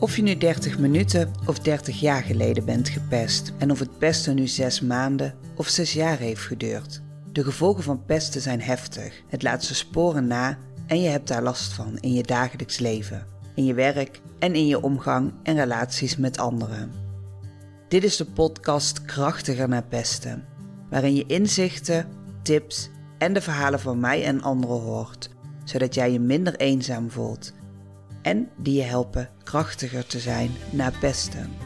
Of je nu 30 minuten of 30 jaar geleden bent gepest en of het pesten nu 6 maanden of 6 jaar heeft geduurd. De gevolgen van pesten zijn heftig. Het laat zijn sporen na en je hebt daar last van in je dagelijks leven, in je werk en in je omgang en relaties met anderen. Dit is de podcast Krachtiger naar pesten, waarin je inzichten, tips en de verhalen van mij en anderen hoort, zodat jij je minder eenzaam voelt en die je helpen krachtiger te zijn na pesten.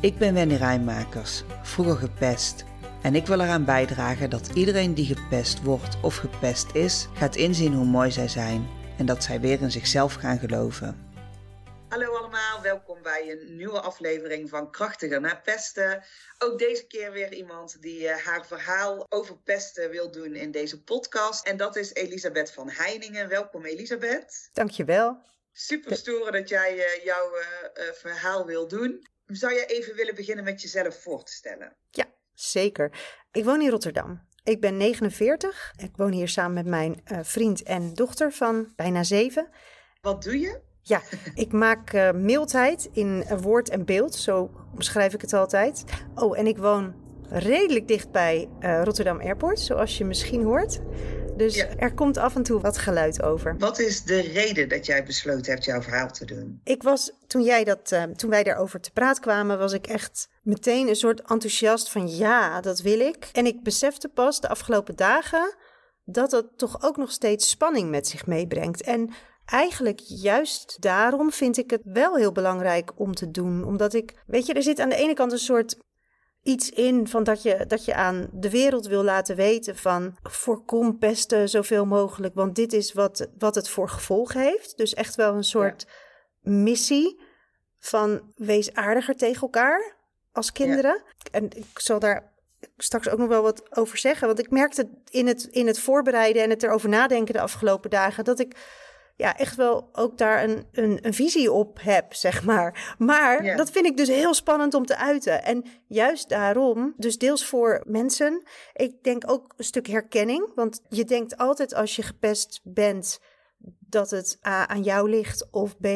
Ik ben Wendy Rijnmakers, vroeger gepest. En ik wil eraan bijdragen dat iedereen die gepest wordt of gepest is, gaat inzien hoe mooi zij zijn en dat zij weer in zichzelf gaan geloven. Hallo allemaal, welkom bij een nieuwe aflevering van Krachtiger na pesten. Ook deze keer weer iemand die uh, haar verhaal over pesten wil doen in deze podcast. En dat is Elisabeth van Heiningen. Welkom Elisabeth. Dankjewel. Super stoer dat jij uh, jouw uh, verhaal wil doen. Zou je even willen beginnen met jezelf voor te stellen? Ja, zeker. Ik woon in Rotterdam. Ik ben 49. Ik woon hier samen met mijn vriend en dochter van bijna zeven. Wat doe je? Ja, ik maak uh, mildheid in woord en beeld. Zo beschrijf ik het altijd. Oh, en ik woon redelijk dicht bij uh, Rotterdam Airport, zoals je misschien hoort. Dus er komt af en toe wat geluid over. Wat is de reden dat jij besloten hebt jouw verhaal te doen? Ik was, toen, jij dat, uh, toen wij daarover te praat kwamen, was ik echt meteen een soort enthousiast van ja, dat wil ik. En ik besefte pas de afgelopen dagen dat het toch ook nog steeds spanning met zich meebrengt. En eigenlijk juist daarom vind ik het wel heel belangrijk om te doen. Omdat ik, weet je, er zit aan de ene kant een soort iets in van dat je, dat je aan de wereld wil laten weten van voorkom pesten zoveel mogelijk, want dit is wat, wat het voor gevolg heeft. Dus echt wel een soort missie van wees aardiger tegen elkaar als kinderen. En ik zal daar straks ook nog wel wat over zeggen, want ik merkte in het, in het voorbereiden en het erover nadenken de afgelopen dagen dat ik ja, echt wel ook daar een, een, een visie op heb, zeg maar. Maar dat vind ik dus heel spannend om te uiten. En juist daarom, dus deels voor mensen, ik denk ook een stuk herkenning. Want je denkt altijd als je gepest bent dat het A aan jou ligt of B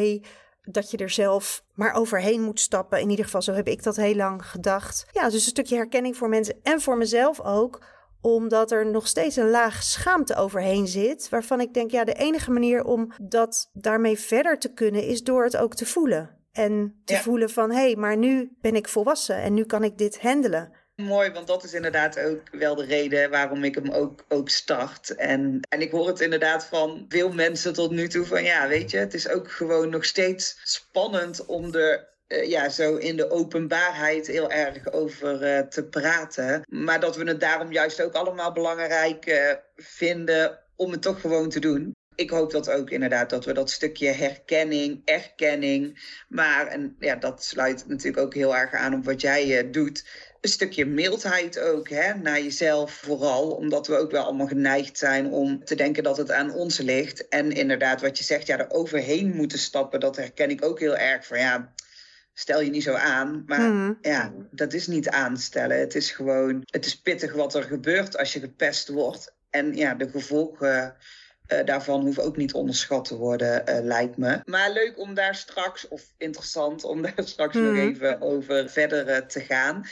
dat je er zelf maar overheen moet stappen. In ieder geval, zo heb ik dat heel lang gedacht. Ja, dus een stukje herkenning voor mensen en voor mezelf ook omdat er nog steeds een laag schaamte overheen zit. Waarvan ik denk, ja, de enige manier om dat daarmee verder te kunnen is door het ook te voelen. En te voelen van, hé, hey, maar nu ben ik volwassen en nu kan ik dit handelen. Mooi, want dat is inderdaad ook wel de reden waarom ik hem ook, ook start. En, en ik hoor het inderdaad van veel mensen tot nu toe van ja, weet je, het is ook gewoon nog steeds spannend om er ja, zo in de openbaarheid heel erg over uh, te praten. Maar dat we het daarom juist ook allemaal belangrijk uh, vinden om het toch gewoon te doen. Ik hoop dat ook inderdaad, dat we dat stukje herkenning, erkenning, maar en ja, dat sluit natuurlijk ook heel erg aan op wat jij doet. Een stukje mildheid ook hè, naar jezelf vooral, omdat we ook wel allemaal geneigd zijn om te denken dat het aan ons ligt. En inderdaad, wat je zegt, ja, er overheen moeten stappen, dat herken ik ook heel erg van ja stel je niet zo aan. Maar mm. ja, dat is niet aanstellen. Het is gewoon, het is pittig wat er gebeurt als je gepest wordt. En ja, de gevolgen uh, daarvan hoeven ook niet onderschat te worden, uh, lijkt me. Maar leuk om daar straks, of interessant om daar straks mm. nog even over verder uh, te gaan.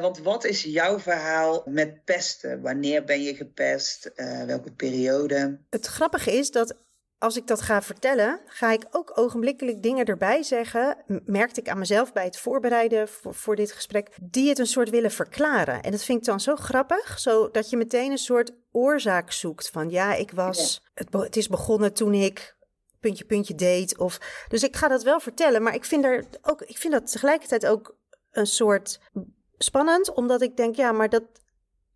want wat is jouw verhaal met pesten? Wanneer ben je gepest? welke periode? Het grappige is dat als ik dat ga vertellen, ga ik ook ogenblikkelijk dingen erbij zeggen. Merkte ik aan mezelf bij het voorbereiden voor, voor, dit gesprek, die het een soort willen verklaren. En dat vind ik dan zo grappig, zodat je meteen een soort oorzaak zoekt van ja, ik was, het, het is begonnen toen ik puntje puntje deed. Of, dus ik ga dat wel vertellen, maar ik vind, er ook, ik vind dat tegelijkertijd ook een soort spannend, omdat ik denk ja, maar dat,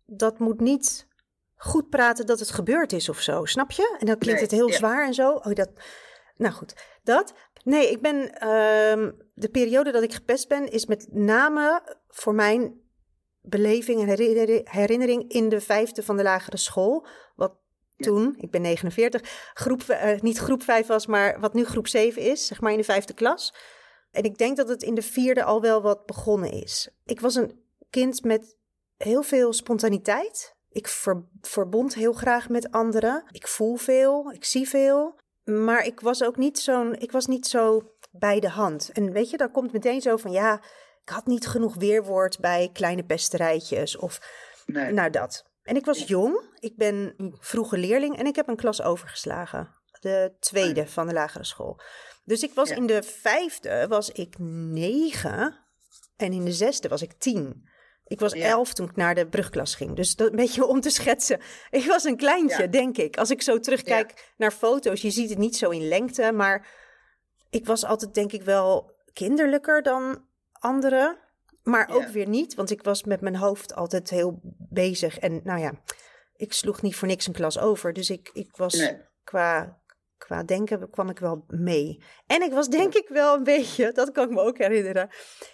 dat moet niet goed praten dat het gebeurd is of zo. Snap je? En dan klinkt het heel zwaar en zo. Oh, dat. Nou goed, dat. Nee, ik ben. Uh, de periode dat ik gepest ben, is met name voor mijn beleving en herinnering in de vijfde van de lagere school. Wat toen, ik ben 49, groep, uh, niet groep 5 was, maar wat nu groep 7 is, zeg maar in de vijfde klas. En ik denk dat het in de vierde al wel wat begonnen is. Ik was een kind met heel veel spontaniteit. Ik verbond heel graag met anderen. Ik voel veel, ik zie veel. Maar ik was ook niet zo'n. Ik was niet zo bij de hand. En weet je, dan komt meteen zo van ja, ik had niet genoeg weerwoord bij kleine pesterijtjes of Nee. nou dat. En ik was jong, ik ben een vroege leerling en ik heb een klas overgeslagen. De tweede van de lagere school. Dus ik was Ja. in de vijfde was ik negen en in de zesde was ik tien. Ik was Ja. elf toen ik naar de brugklas ging. Dus dat een beetje om te schetsen. Ik was een kleintje, Ja. denk ik. Als ik zo terugkijk naar foto's, je ziet het niet zo in lengte, maar ik was altijd denk ik wel kinderlijker dan anderen. Maar ook weer niet, want ik was met mijn hoofd altijd heel bezig. En nou ja, ik sloeg niet voor niks een klas over. Dus ik, ik was Nee. qua, qua denken kwam ik wel mee. En ik was denk ik wel een beetje, dat kan ik me ook herinneren.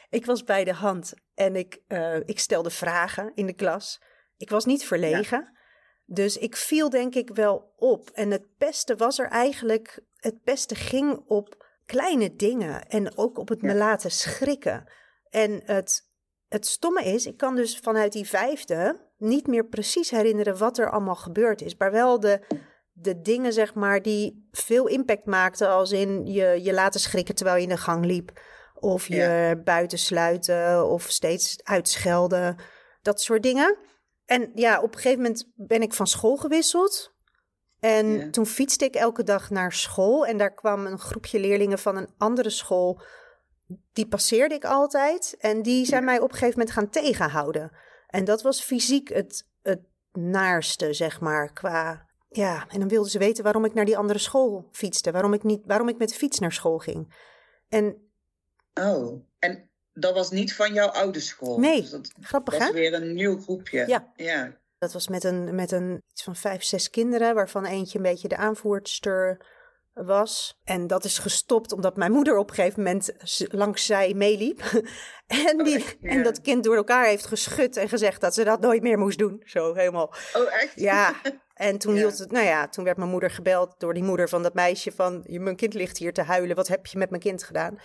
Ik was bij de hand en ik, eh, ik stelde vragen in de klas. Ik was niet verlegen. Dus ik viel denk ik wel op. En het beste was er eigenlijk, het beste ging op kleine dingen. En ook op het me laten schrikken. En het, het stomme is, ik kan dus vanuit die vijfde niet meer precies herinneren wat er allemaal gebeurd is. Maar wel de, de dingen, zeg maar, die veel impact maakten. Als in je, je laten schrikken terwijl je in de gang liep. Of je Ja. buiten sluiten. Of steeds uitschelden. Dat soort dingen. En ja, op een gegeven moment ben ik van school gewisseld. En Ja. toen fietste ik elke dag naar school. En daar kwam een groepje leerlingen van een andere school. Die passeerde ik altijd. En die zijn Ja. mij op een gegeven moment gaan tegenhouden. En dat was fysiek het, het naarste, zeg maar. Qua. Ja, en dan wilden ze weten waarom ik naar die andere school fietste. Waarom ik, niet, waarom ik met de fiets naar school ging. En Oh, en dat was niet van jouw oude school? Nee. Dus dat grappig, was hè? weer een nieuw groepje? Ja. Ja. Dat was met een, met een iets van vijf, zes kinderen, waarvan eentje een beetje de aanvoerster was. En dat is gestopt omdat mijn moeder op een gegeven moment langs zij meeliep. en, Oh, die, echt? Ja. en dat kind door elkaar heeft geschud en gezegd dat ze dat nooit meer moest doen. Zo helemaal. Oh, echt? Ja. En toen Ja. hield het, nou ja, toen werd mijn moeder gebeld door die moeder van dat meisje van, "Je- mijn kind ligt hier te huilen, wat heb je met mijn kind gedaan?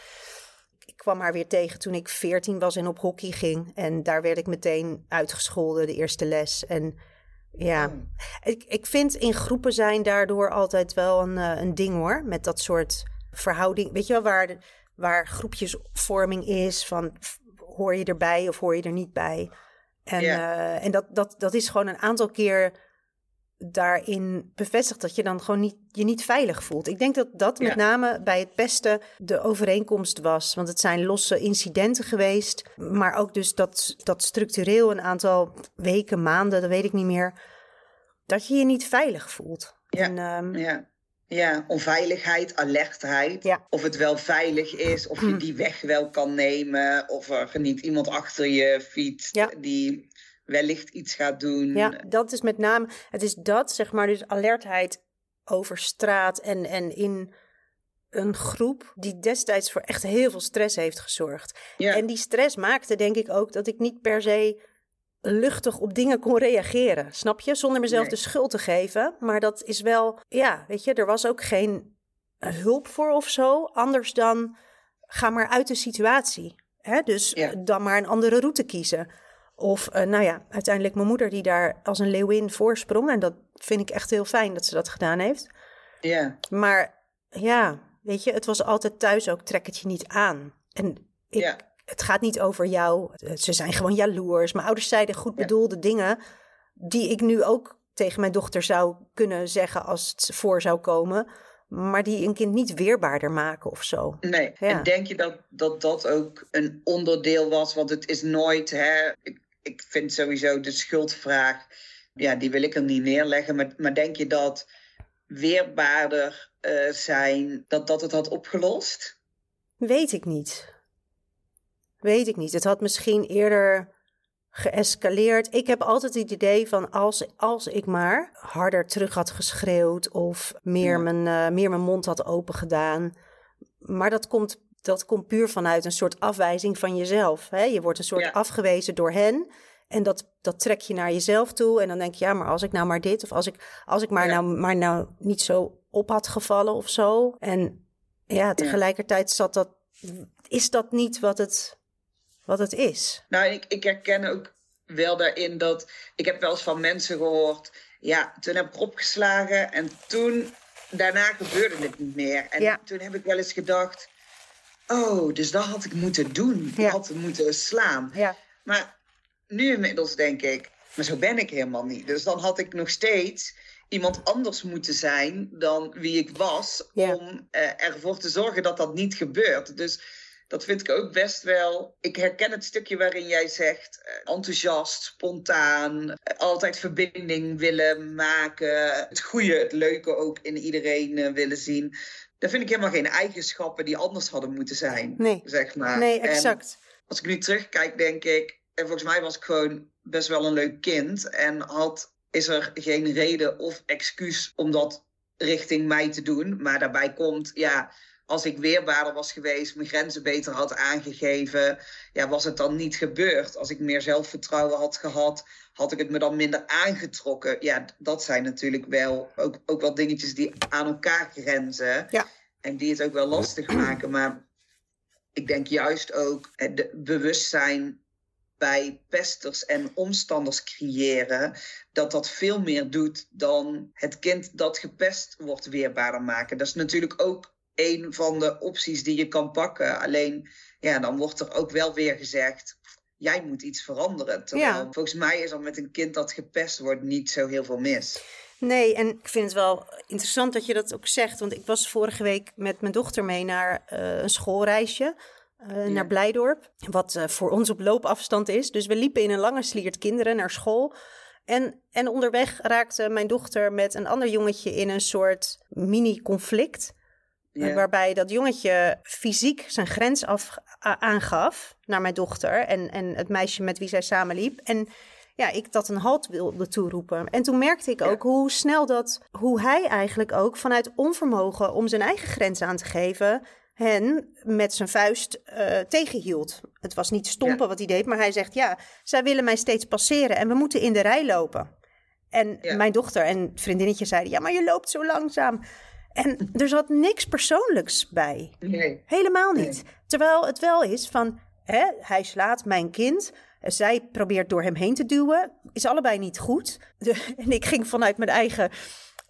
Ik kwam haar weer tegen toen ik 14 was en op hockey ging. En daar werd ik meteen uitgescholden, de eerste les. En ja, Oh. ik, ik vind in groepen zijn daardoor altijd wel een, eh, een ding hoor. Met dat soort verhouding. Weet je wel, waar, de- waar groepjesvorming is van hoor je erbij of hoor je er niet bij. En, eh, en dat, dat, dat is gewoon een aantal keer daarin bevestigd dat je dan gewoon niet, je niet veilig voelt. Ik denk dat dat met Ja. name bij het pesten de overeenkomst was. Want het zijn losse incidenten geweest. Maar ook dus dat, dat structureel een aantal weken, maanden, dat weet ik niet meer. Dat je je niet veilig voelt. Ja. En, ehm, Ja. Ja, onveiligheid, alertheid. Ja. Of het wel veilig is, of je Hmm. die weg wel kan nemen. Of er niet iemand achter je fietst die wellicht iets gaat doen. Ja, dat is met name, het is dat, zeg maar, dus alertheid over straat en, en in een groep die destijds voor echt heel veel stress heeft gezorgd. Ja. En die stress maakte denk ik ook dat ik niet per se luchtig op dingen kon reageren, snap je? Zonder mezelf Nee. de schuld te geven. Maar dat is wel, ja, weet je, er was ook geen hulp voor of zo, anders dan ga maar uit de situatie. Hè? Dus Ja. dan maar een andere route kiezen. Of, eh, nou ja, uiteindelijk mijn moeder die daar als een leeuwin voorsprong. En dat vind ik echt heel fijn dat ze dat gedaan heeft. ja. Maar ja, weet je, het was altijd thuis ook, trek het je niet aan. En ik, het gaat niet over jou. Ze zijn gewoon jaloers. Mijn ouders zeiden goed bedoelde dingen die ik nu ook tegen mijn dochter zou kunnen zeggen als het voor zou komen. Maar die een kind niet weerbaarder maken of zo. Nee. Ja. En denk je dat, dat dat ook een onderdeel was? Want het is nooit, hè, ik, ik vind sowieso de schuldvraag, ja, die wil ik er niet neerleggen. Maar, maar denk je dat weerbaarder eh, zijn, dat dat het had opgelost? Weet ik niet. Weet ik niet. Het had misschien eerder geëscaleerd. Ik heb altijd het idee van als, als ik maar harder terug had geschreeuwd of meer, Ja. mijn, eh, meer mijn mond had open gedaan. Maar dat komt, dat komt puur vanuit een soort afwijzing van jezelf. Hè? Je wordt een soort Ja. afgewezen door hen. En dat, dat trek je naar jezelf toe. En dan denk je, ja, maar als ik nou maar dit... of als ik, als ik maar, Ja. nou, maar nou niet zo op had gevallen of zo. En ja, tegelijkertijd zat dat, is dat niet wat het, wat het is. Nou, ik, ik herken ook wel daarin dat ik heb wel eens van mensen gehoord. Ja, toen heb ik opgeslagen en toen, daarna gebeurde het niet meer. En Ja. toen heb ik wel eens gedacht, oh, dus dat had ik moeten doen. Ik Ja. had moeten slaan. Ja. Maar nu inmiddels denk ik, maar zo ben ik helemaal niet. Dus dan had ik nog steeds iemand anders moeten zijn dan wie ik was. Ja. Om eh, ervoor te zorgen dat dat niet gebeurt. Dus dat vind ik ook best wel. Ik herken het stukje waarin jij zegt eh, enthousiast, spontaan, eh, altijd verbinding willen maken. Het goede, het leuke ook in iedereen eh, willen zien. Dat vind ik helemaal geen eigenschappen die anders hadden moeten zijn. Nee. Zeg maar. Nee, En- exact. als ik nu terugkijk, denk ik. En volgens mij was ik gewoon best wel een leuk kind. En had, is er geen reden of excuus om dat richting mij te doen. Maar daarbij komt, ja, als ik weerbaarder was geweest, mijn grenzen beter had aangegeven, ja, was het dan niet gebeurd. Als ik meer zelfvertrouwen had gehad, had ik het me dan minder aangetrokken. Ja, dat zijn natuurlijk wel ook, ook wel dingetjes die aan elkaar grenzen. Ja. En die het ook wel lastig maken. Maar ik denk juist ook het bewustzijn bij pesters en omstanders creëren, dat dat veel meer doet dan het kind dat gepest wordt weerbaarder maken. Dat is natuurlijk ook een van de opties die je kan pakken. Alleen, ja, dan wordt er ook wel weer gezegd, jij moet iets veranderen. Terwijl Ja. volgens mij is er met een kind dat gepest wordt niet zo heel veel mis. Nee, en ik vind het wel interessant dat je dat ook zegt. Want ik was vorige week met mijn dochter mee naar eh, een schoolreisje. eh, Naar Blijdorp, wat eh, voor ons op loopafstand is. Dus we liepen in een lange sliert kinderen naar school. En, en onderweg raakte mijn dochter met een ander jongetje in een soort mini-conflict. Waarbij dat jongetje fysiek zijn grens af, aangaf naar mijn dochter en, en het meisje met wie zij samenliep. En ja, ik dat een halt wilde toeroepen. En toen merkte ik ook hoe snel dat, hoe hij eigenlijk ook vanuit onvermogen om zijn eigen grens aan te geven, hen met zijn vuist eh, tegenhield. Het was niet stompen Ja. wat hij deed, maar hij zegt: Ja, zij willen mij steeds passeren en we moeten in de rij lopen. En Ja. mijn dochter en vriendinnetje zeiden: Ja, maar je loopt zo langzaam. En er zat niks persoonlijks bij. Nee. Helemaal niet. Terwijl het wel is van, hè, hij slaat mijn kind. Zij probeert door hem heen te duwen. Is allebei niet goed. De- en ik ging vanuit mijn eigen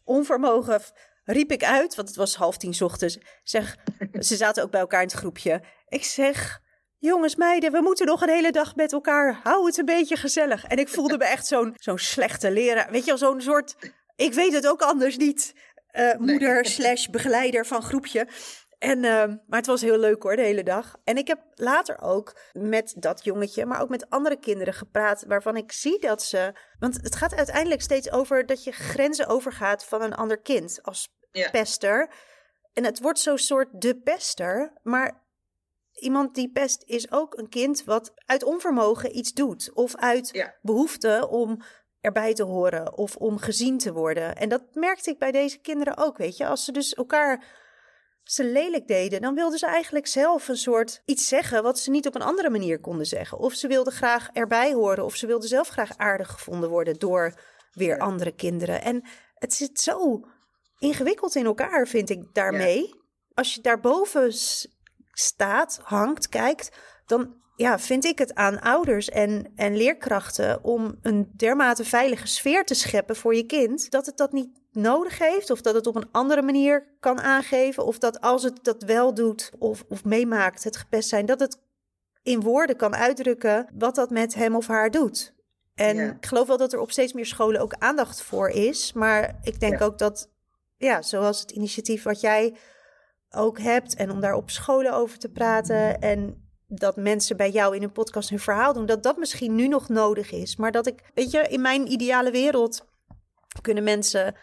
onvermogen, riep ik uit, want het was half tien 's ochtends. Zeg, ze zaten ook bij elkaar in het groepje. Ik zeg, jongens, meiden, we moeten nog een hele dag met elkaar. Hou het een beetje gezellig. En ik voelde me echt zo'n zo'n slechte leraar. Weet je wel, zo'n soort, ik weet het ook anders niet. Eh, moeder slash begeleider van groepje. En, ehm, maar het was heel leuk hoor, de hele dag. En ik heb later ook met dat jongetje, maar ook met andere kinderen gepraat, waarvan ik zie dat ze. Want het gaat uiteindelijk steeds over dat je grenzen overgaat van een ander kind als Ja. pester. En het wordt zo'n soort de pester, maar iemand die pest is ook een kind wat uit onvermogen iets doet. Of uit Ja. behoefte om erbij te horen of om gezien te worden. En dat merkte ik bij deze kinderen ook, weet je. Als ze dus elkaar ze lelijk deden, dan wilden ze eigenlijk zelf een soort iets zeggen wat ze niet op een andere manier konden zeggen. Of ze wilden graag erbij horen, of ze wilden zelf graag aardig gevonden worden door weer Ja. andere kinderen. En het zit zo ingewikkeld in elkaar, vind ik daarmee. Als je daarboven staat, hangt, kijkt, dan ja, vind ik het aan ouders en, en leerkrachten om een dermate veilige sfeer te scheppen voor je kind, dat het dat niet nodig heeft of dat het op een andere manier kan aangeven of dat als het dat wel doet of, of meemaakt, het gepest zijn, dat het in woorden kan uitdrukken wat dat met hem of haar doet. En Ja. ik geloof wel dat er op steeds meer scholen ook aandacht voor is, maar ik denk Ja. ook dat, ja, zoals het initiatief wat jij ook hebt en om daar op scholen over te praten en dat mensen bij jou in een podcast hun verhaal doen, dat dat misschien nu nog nodig is. Maar dat ik, weet je, in mijn ideale wereld kunnen mensen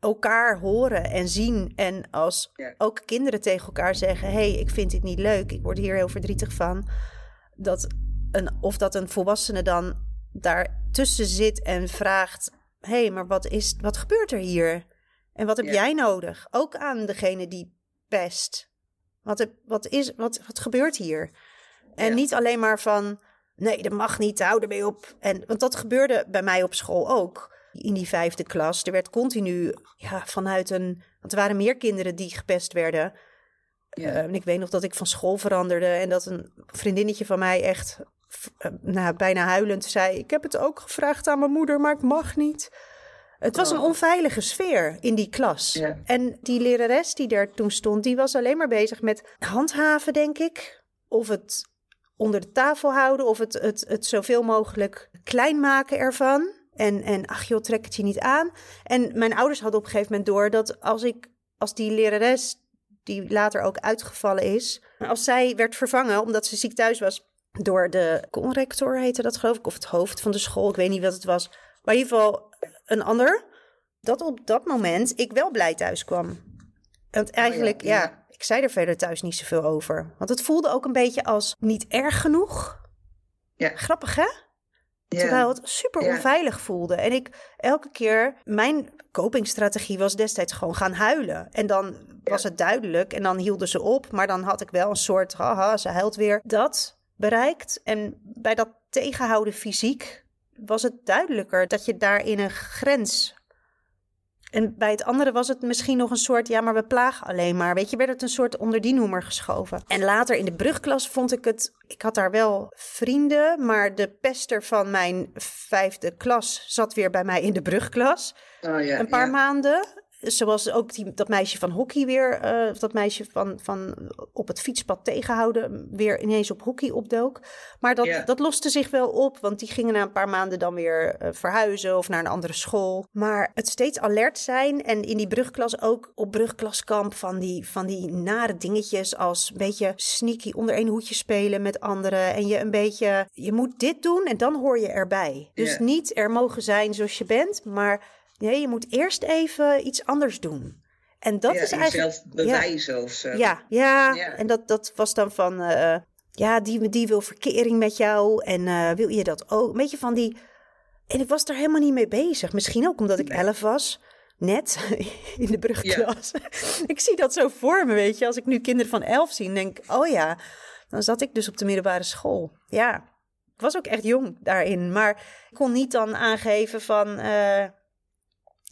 elkaar horen en zien. En als ook kinderen tegen elkaar zeggen: hé, hey, ik vind dit niet leuk, ik word hier heel verdrietig van. Dat een, of dat een volwassene dan daartussen zit en vraagt: hé, hey, maar wat, is, wat gebeurt er hier? En wat heb Ja. jij nodig? Ook aan degene die pest. Wat, heb, wat, is, wat, wat gebeurt hier? En Ja. niet alleen maar van, nee, dat mag niet, hou ermee op. En, want dat gebeurde bij mij op school ook. In die vijfde klas. Er werd continu ja, vanuit een... Want er waren meer kinderen die gepest werden. Ja. Eh, en ik weet nog dat ik van school veranderde. En dat een vriendinnetje van mij echt eh, nou, bijna huilend zei... Ik heb het ook gevraagd aan mijn moeder, maar ik mag niet. Het was een Oh. onveilige sfeer in die klas. Ja. En die lerares die daar toen stond, die was alleen maar bezig met handhaven, denk ik. Of het onder de tafel houden, of het, het, het zoveel mogelijk klein maken ervan. En, en ach joh, trek het je niet aan. En mijn ouders hadden op een gegeven moment door dat als ik, als die lerares, die later ook uitgevallen is, als zij werd vervangen omdat ze ziek thuis was door de conrector, heette dat geloof ik, of het hoofd van de school, ik weet niet wat het was. Maar in ieder geval een ander, dat op dat moment ik wel blij thuis kwam. Want eigenlijk, ja, ja. Ik zei er verder thuis niet zoveel over. Want het voelde ook een beetje als niet erg genoeg. Ja. Grappig, hè? Ja. Terwijl het super Ja. onveilig voelde. En ik elke keer, mijn copingstrategie was destijds gewoon gaan huilen. En dan was het duidelijk en dan hielden ze op. Maar dan had ik wel een soort, haha, ze huilt weer. Dat bereikt. En bij dat tegenhouden fysiek was het duidelijker dat je daarin een grens. En bij het andere was het misschien nog een soort, ja, maar we plagen alleen maar. Weet je, werd het een soort onder die noemer geschoven. En later in de brugklas vond ik het, ik had daar wel vrienden, maar de pester van mijn vijfde klas zat weer bij mij in de brugklas. Oh, ja, een paar ja. maanden. Zoals ook die, dat meisje van hockey weer, eh, of dat meisje van, van op het fietspad tegenhouden, weer ineens op hockey opdook. Maar dat, dat loste zich wel op, want die gingen na een paar maanden dan weer eh, verhuizen of naar een andere school. Maar het steeds alert zijn en in die brugklas ook op brugklaskamp van die, van die nare dingetjes als een beetje sneaky onder één hoedje spelen met anderen. En je een beetje, je moet dit doen en dan hoor je erbij. Dus niet er mogen zijn zoals je bent, maar nee, je moet eerst even iets anders doen. En dat ja, is eigenlijk... jezelf bewijzen of zo. Ja, ja, Ja. en dat, dat was dan van, eh, ja, die, die wil verkering met jou en eh, wil je dat ook? Een beetje van die, en ik was daar helemaal niet mee bezig. Misschien ook omdat ik Nee. elf was, net in de brugklas. ik zie dat zo voor me, weet je. Als ik nu kinderen van elf zie, denk ik, oh ja, dan zat ik dus op de middelbare school. Ja, ik was ook echt jong daarin, maar ik kon niet dan aangeven van, eh,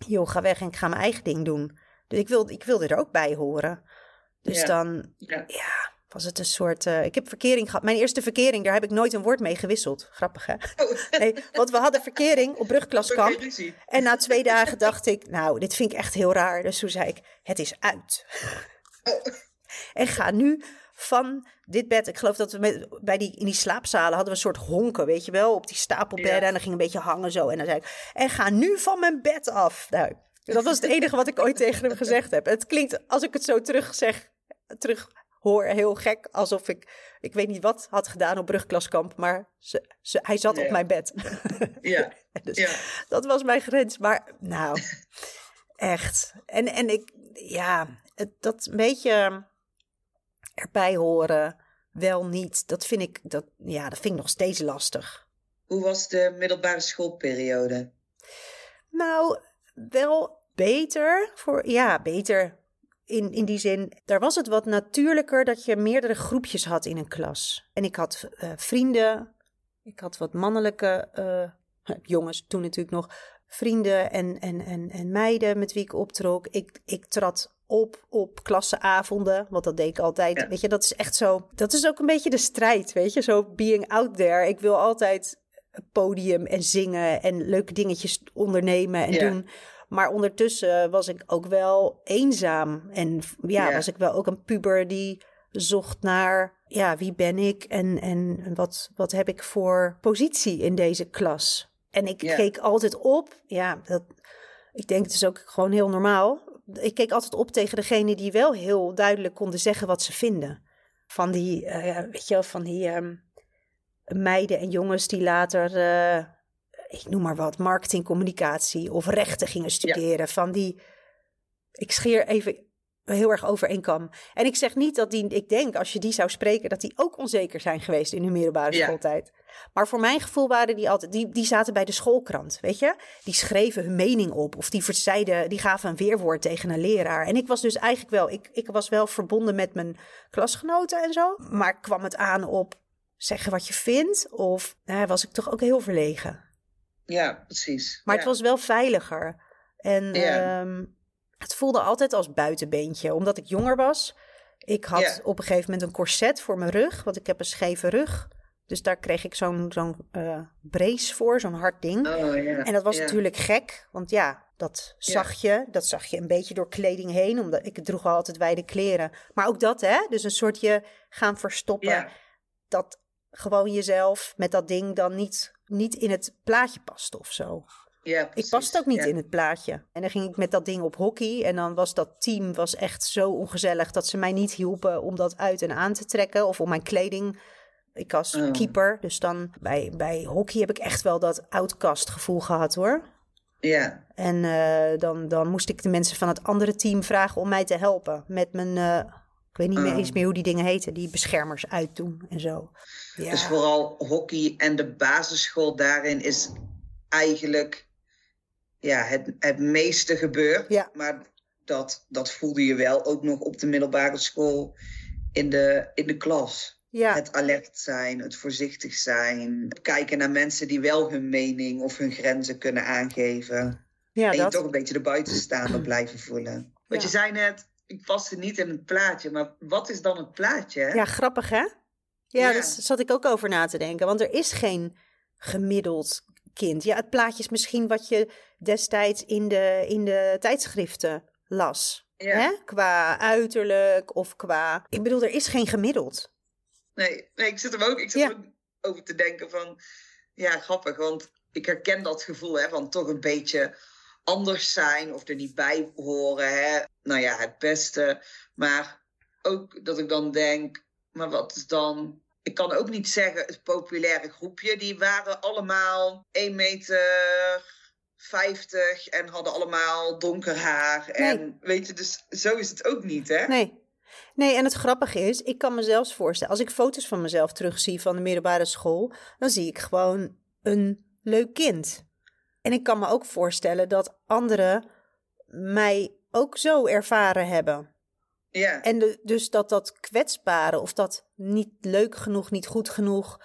joh, ga weg en ik ga mijn eigen ding doen. Dus ik wilde, ik wilde er ook bij horen. Dus Ja. dan Ja. ja, was het een soort. eh, ik heb verkering gehad. Mijn eerste verkering, daar heb ik nooit een woord mee gewisseld. Grappig, hè? Oh. Nee, want we hadden verkering op brugklaskamp. En na twee dagen dacht ik, nou, dit vind ik echt heel raar. Dus toen zei ik, het is uit. Oh. En ga nu van dit bed. Ik geloof dat we met, bij die, in die slaapzalen hadden we een soort honken, weet je wel, op die stapelbedden. Ja. En dan ging een beetje hangen zo. En dan zei ik, en ga nu van mijn bed af. Nou, dat was het enige wat ik ooit tegen hem gezegd heb. Het klinkt, als ik het zo terug zeg, terug hoor, heel gek. Alsof ik, ik weet niet wat had gedaan op brugklaskamp, maar ze, ze, hij zat op mijn bed. Ja. Dus Ja. dat was mijn grens. Maar nou, echt. En, en ik, ja, het, dat een beetje erbij horen, wel niet. Dat vind ik, dat, ja, dat vind ik nog steeds lastig. Hoe was de middelbare schoolperiode? Nou, wel beter voor, ja, beter. In, in die zin, daar was het wat natuurlijker dat je meerdere groepjes had in een klas. En ik had eh, vrienden, ik had wat mannelijke eh, jongens toen natuurlijk nog, vrienden en, en, en, en meiden met wie ik optrok. Ik, ik trad op op klasseavonden, want dat deed ik altijd. Ja. Weet je, dat is echt zo, dat is ook een beetje de strijd, weet je, zo being out there. Ik wil altijd podium en zingen en leuke dingetjes ondernemen en Ja. doen. Maar ondertussen was ik ook wel eenzaam. En ja, Ja. was ik wel ook een puber die zocht naar, ja, wie ben ik en, en wat, wat heb ik voor positie in deze klas? En ik keek altijd op, ja, dat, ik denk het is ook gewoon heel normaal. Ik keek altijd op tegen degene die wel heel duidelijk konden zeggen wat ze vinden. Van die, eh, weet je wel, van die ehm, meiden en jongens die later, eh, ik noem maar wat, marketing, communicatie of rechten gingen studeren. Van die, ik scheer even heel erg over één kam. En ik zeg niet dat die, ik denk als je die zou spreken, dat die ook onzeker zijn geweest in hun middelbare Ja. schooltijd. Maar voor mijn gevoel waren die altijd, die, die zaten bij de schoolkrant, weet je? Die schreven hun mening op of die verzeiden, die gaven een weerwoord tegen een leraar. En ik was dus eigenlijk wel, ik, ik was wel verbonden met mijn klasgenoten en zo. Maar kwam het aan op zeggen wat je vindt of nou, was ik toch ook heel verlegen. Ja, precies. Maar ja. het was wel veiliger. En Ja. ehm, het voelde altijd als buitenbeentje, omdat ik jonger was. Ik had Ja. op een gegeven moment een corset voor mijn rug, want ik heb een scheve rug. Dus daar kreeg ik zo'n zo'n eh, brace voor, zo'n hard ding. Oh. En dat was natuurlijk gek, want ja, Dat zag je, dat zag je een beetje door kleding heen, omdat ik droeg altijd wijde kleren. Maar ook dat, hè? Dus een soort je gaan verstoppen. Dat gewoon jezelf met dat ding dan niet, niet in het plaatje past of zo. Ja, ik paste ook niet in het plaatje. En dan ging ik met dat ding op hockey. En dan was dat team was echt zo ongezellig dat ze mij niet hielpen om dat uit en aan te trekken. Of om mijn kleding. Ik was oh. keeper. Dus dan bij, bij hockey heb ik echt wel dat outcast gevoel gehad hoor. Ja. En uh, dan, dan moest ik de mensen van het andere team vragen om mij te helpen. Met mijn, uh, ik weet niet meer, oh. eens meer hoe die dingen heten, die beschermers uitdoen en zo. Ja. Dus vooral hockey en de basisschool daarin is eigenlijk ja, het, het meeste gebeurt. Ja. Maar dat, dat voelde je wel ook nog op de middelbare school in de, in de klas. Ja. Het alert zijn, het voorzichtig zijn. Kijken naar mensen die wel hun mening of hun grenzen kunnen aangeven. Ja, en dat... je toch een beetje de buitenstaander blijven voelen. Want je zei net, ik paste niet in het plaatje. Maar wat is dan het plaatje? Ja, grappig hè? Ja, ja. daar zat ik ook over na te denken. Want er is geen gemiddeld kind. Ja, het plaatje is misschien wat je destijds in de, in de tijdschriften las. Hè? Qua uiterlijk of qua. Ik bedoel, er is geen gemiddeld. Nee, nee ik zit er ook, ik zit er ook over te denken van. Ja, grappig, want ik herken dat gevoel hè, van toch een beetje anders zijn of er niet bij horen. Hè? Nou ja, het beste. Maar ook dat ik dan denk, maar wat is dan ik kan ook niet zeggen het populaire groepje. Die waren allemaal 1 meter 50 en hadden allemaal donker haar. En weet je, dus zo is het ook niet, hè? Nee. Nee, en het grappige is, ik kan mezelf voorstellen, als ik foto's van mezelf terugzie van de middelbare school, dan zie ik gewoon een leuk kind. En ik kan me ook voorstellen dat anderen mij ook zo ervaren hebben. Ja. En dus dat dat kwetsbare of dat niet leuk genoeg, niet goed genoeg,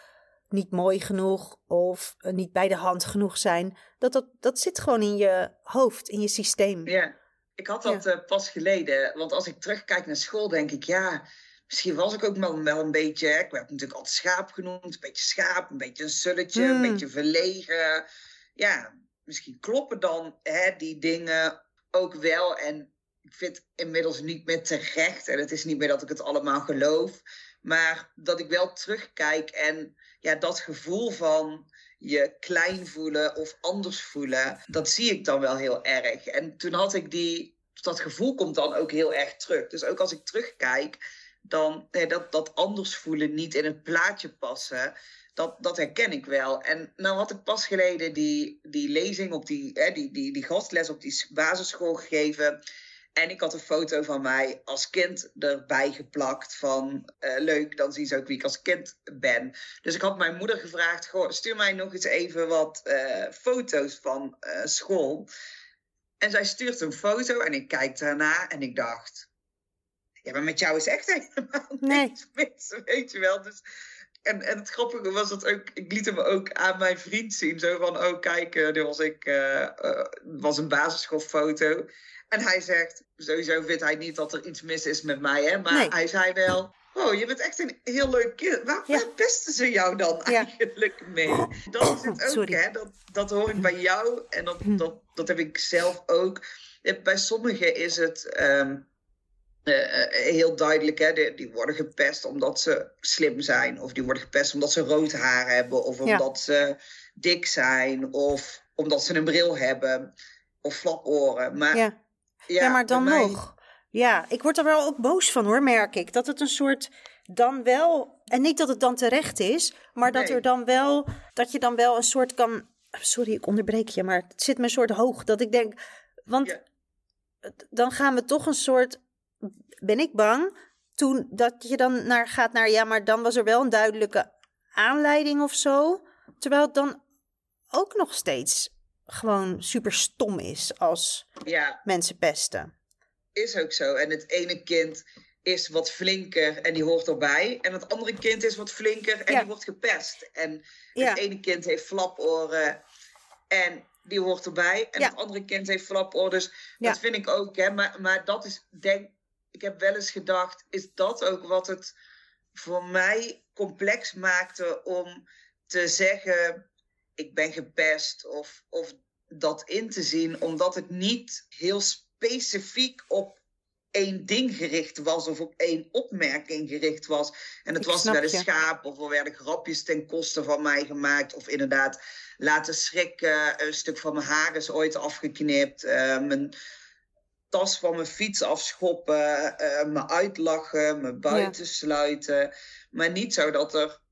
niet mooi genoeg of niet bij de hand genoeg zijn, dat, dat, dat zit gewoon in je hoofd, in je systeem. Ja, ik had dat eh, pas geleden. Want als ik terugkijk naar school, denk ik, ja, misschien was ik ook wel, wel een beetje, ik werd natuurlijk altijd schaap genoemd, een beetje schaap, een beetje een sulletje, een hmm. beetje verlegen. Ja, misschien kloppen dan hè, die dingen ook wel. En ik vind inmiddels niet meer terecht. En het is niet meer dat ik het allemaal geloof. Maar dat ik wel terugkijk en ja, dat gevoel van je klein voelen of anders voelen, dat zie ik dan wel heel erg. En toen had ik die, dat gevoel komt dan ook heel erg terug. Dus ook als ik terugkijk, dan dat, dat anders voelen niet in het plaatje passen. Dat, dat herken ik wel. En nou had ik pas geleden die, die lezing op die, hè, die, die, die gastles op die basisschool gegeven. En ik had een foto van mij als kind erbij geplakt van uh, leuk, dan zien ze ook wie ik als kind ben. Dus ik had mijn moeder gevraagd, goh, stuur mij nog eens even wat uh, foto's van uh, school. En zij stuurt een foto en ik kijk daarna en ik dacht, ja, maar met jou is echt helemaal nee. niks mis, weet je wel. Dus, en, en het grappige was dat ook, ik liet hem ook aan mijn vriend zien. Zo van, oh kijk, dit was ik, was een basisschoolfoto. En hij zegt, sowieso vindt hij niet dat er iets mis is met mij, hè? maar hij zei wel, oh, je bent echt een heel leuk kind. Waar ja. pesten ze jou dan eigenlijk mee? Dat is het ook, hè? Dat, dat hoor ik bij jou en dat, hm. dat, dat heb ik zelf ook. Bij sommigen is het um, uh, heel duidelijk, hè? Die, die, worden gepest omdat ze slim zijn, of die worden gepest omdat ze rood haar hebben, of omdat ze dik zijn, of omdat ze een bril hebben, of flaporen. Maar ja ja, maar dan nog. Ja, ik word er wel ook boos van hoor, merk ik. Dat het een soort dan wel. En niet dat het dan terecht is, maar dat er dan wel. Dat je dan wel een soort kan. Sorry, ik onderbreek je, maar het zit me een soort hoog. Dat ik denk. Want dan gaan we toch een soort. Ben ik bang. Toen dat je dan naar gaat naar. Ja, maar dan was er wel een duidelijke aanleiding of zo. Terwijl het dan ook nog steeds gewoon super stom is als ja. mensen pesten. Is ook zo. En het ene kind is wat flinker en die hoort erbij. En het andere kind is wat flinker en die wordt gepest. En het ene kind heeft flaporen en die hoort erbij. En het andere kind heeft flaporen. Dus dat vind ik ook. Hè. Maar, maar dat is, denk ik, heb wel eens gedacht, is dat ook wat het voor mij complex maakte om te zeggen ik ben gepest of, of dat in te zien, omdat het niet heel specifiek op één ding gericht was of op één opmerking gericht was. En het was bij de schaap of er werden grapjes ten koste van mij gemaakt. Of inderdaad laten schrikken. Een stuk van mijn haar is ooit afgeknipt. Uh, mijn tas van mijn fiets afschoppen. Uh, me uitlachen. Me buitensluiten. Ja. Maar niet zo dat er.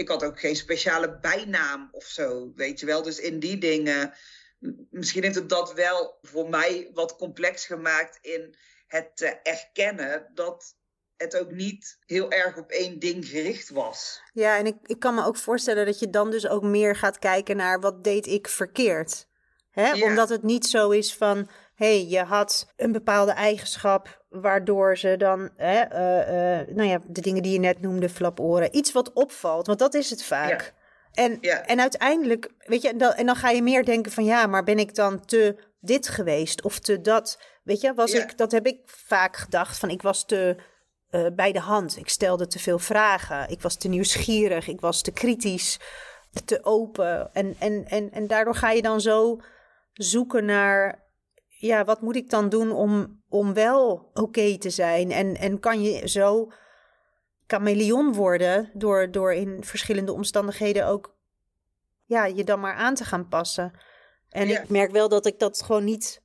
Ik had ook geen speciale bijnaam of zo. Weet je wel. Dus in die dingen. Misschien heeft het dat wel voor mij wat complex gemaakt in het erkennen dat het ook niet heel erg op één ding gericht was. Ja, en ik, ik kan me ook voorstellen dat je dan dus ook meer gaat kijken naar wat deed ik verkeerd. Hè? Omdat het niet zo is van, hé, hey, je had een bepaalde eigenschap waardoor ze dan, hè, uh, uh, nou ja, de dingen die je net noemde, flaporen, iets wat opvalt, want dat is het vaak. Ja. En, ja. en uiteindelijk, weet je, en dan, en dan ga je meer denken van, ja, maar ben ik dan te dit geweest of te dat? Weet je, was ik, dat heb ik vaak gedacht van, ik was te uh, bij de hand. Ik stelde te veel vragen. Ik was te nieuwsgierig. Ik was te kritisch, te open. En, en, en, en daardoor ga je dan zo zoeken naar. Ja, wat moet ik dan doen om, om wel oké te zijn? En, en kan je zo chameleon worden door, door in verschillende omstandigheden ook ja, je dan maar aan te gaan passen. En ik merk wel dat ik dat gewoon niet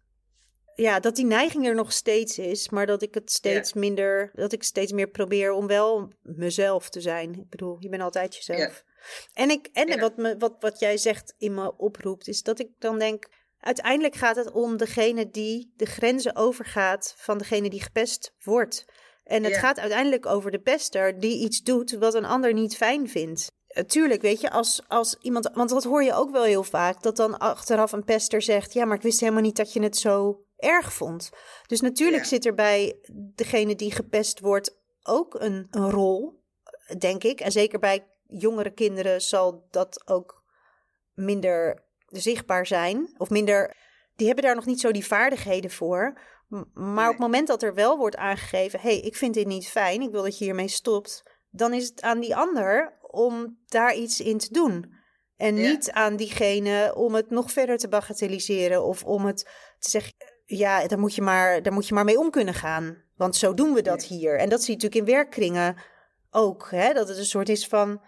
ja, dat die neiging er nog steeds is, maar dat ik het steeds minder, dat ik steeds meer probeer om wel mezelf te zijn. Ik bedoel, je bent altijd jezelf. En, ik, en wat, me, wat, wat jij zegt in me oproept, is dat ik dan denk, uiteindelijk gaat het om degene die de grenzen overgaat van degene die gepest wordt. En het gaat uiteindelijk over de pester die iets doet wat een ander niet fijn vindt. Tuurlijk, weet je, als, als iemand. Want dat hoor je ook wel heel vaak. Dat dan achteraf een pester zegt: Ja, maar ik wist helemaal niet dat je het zo erg vond. Dus natuurlijk zit er bij degene die gepest wordt ook een, een rol, denk ik. En zeker bij jongere kinderen zal dat ook minder zichtbaar zijn. Of minder. Die hebben daar nog niet zo die vaardigheden voor. Maar op het moment dat er wel wordt aangegeven: hé, hey, ik vind dit niet fijn, ik wil dat je hiermee stopt. Dan is het aan die ander om daar iets in te doen. En niet aan diegene om het nog verder te bagatelliseren of om het te zeggen ja, daar moet, je maar, daar moet je maar mee om kunnen gaan. Want zo doen we dat hier. En dat zie je natuurlijk in werkkringen ook. Hè? Dat het een soort is van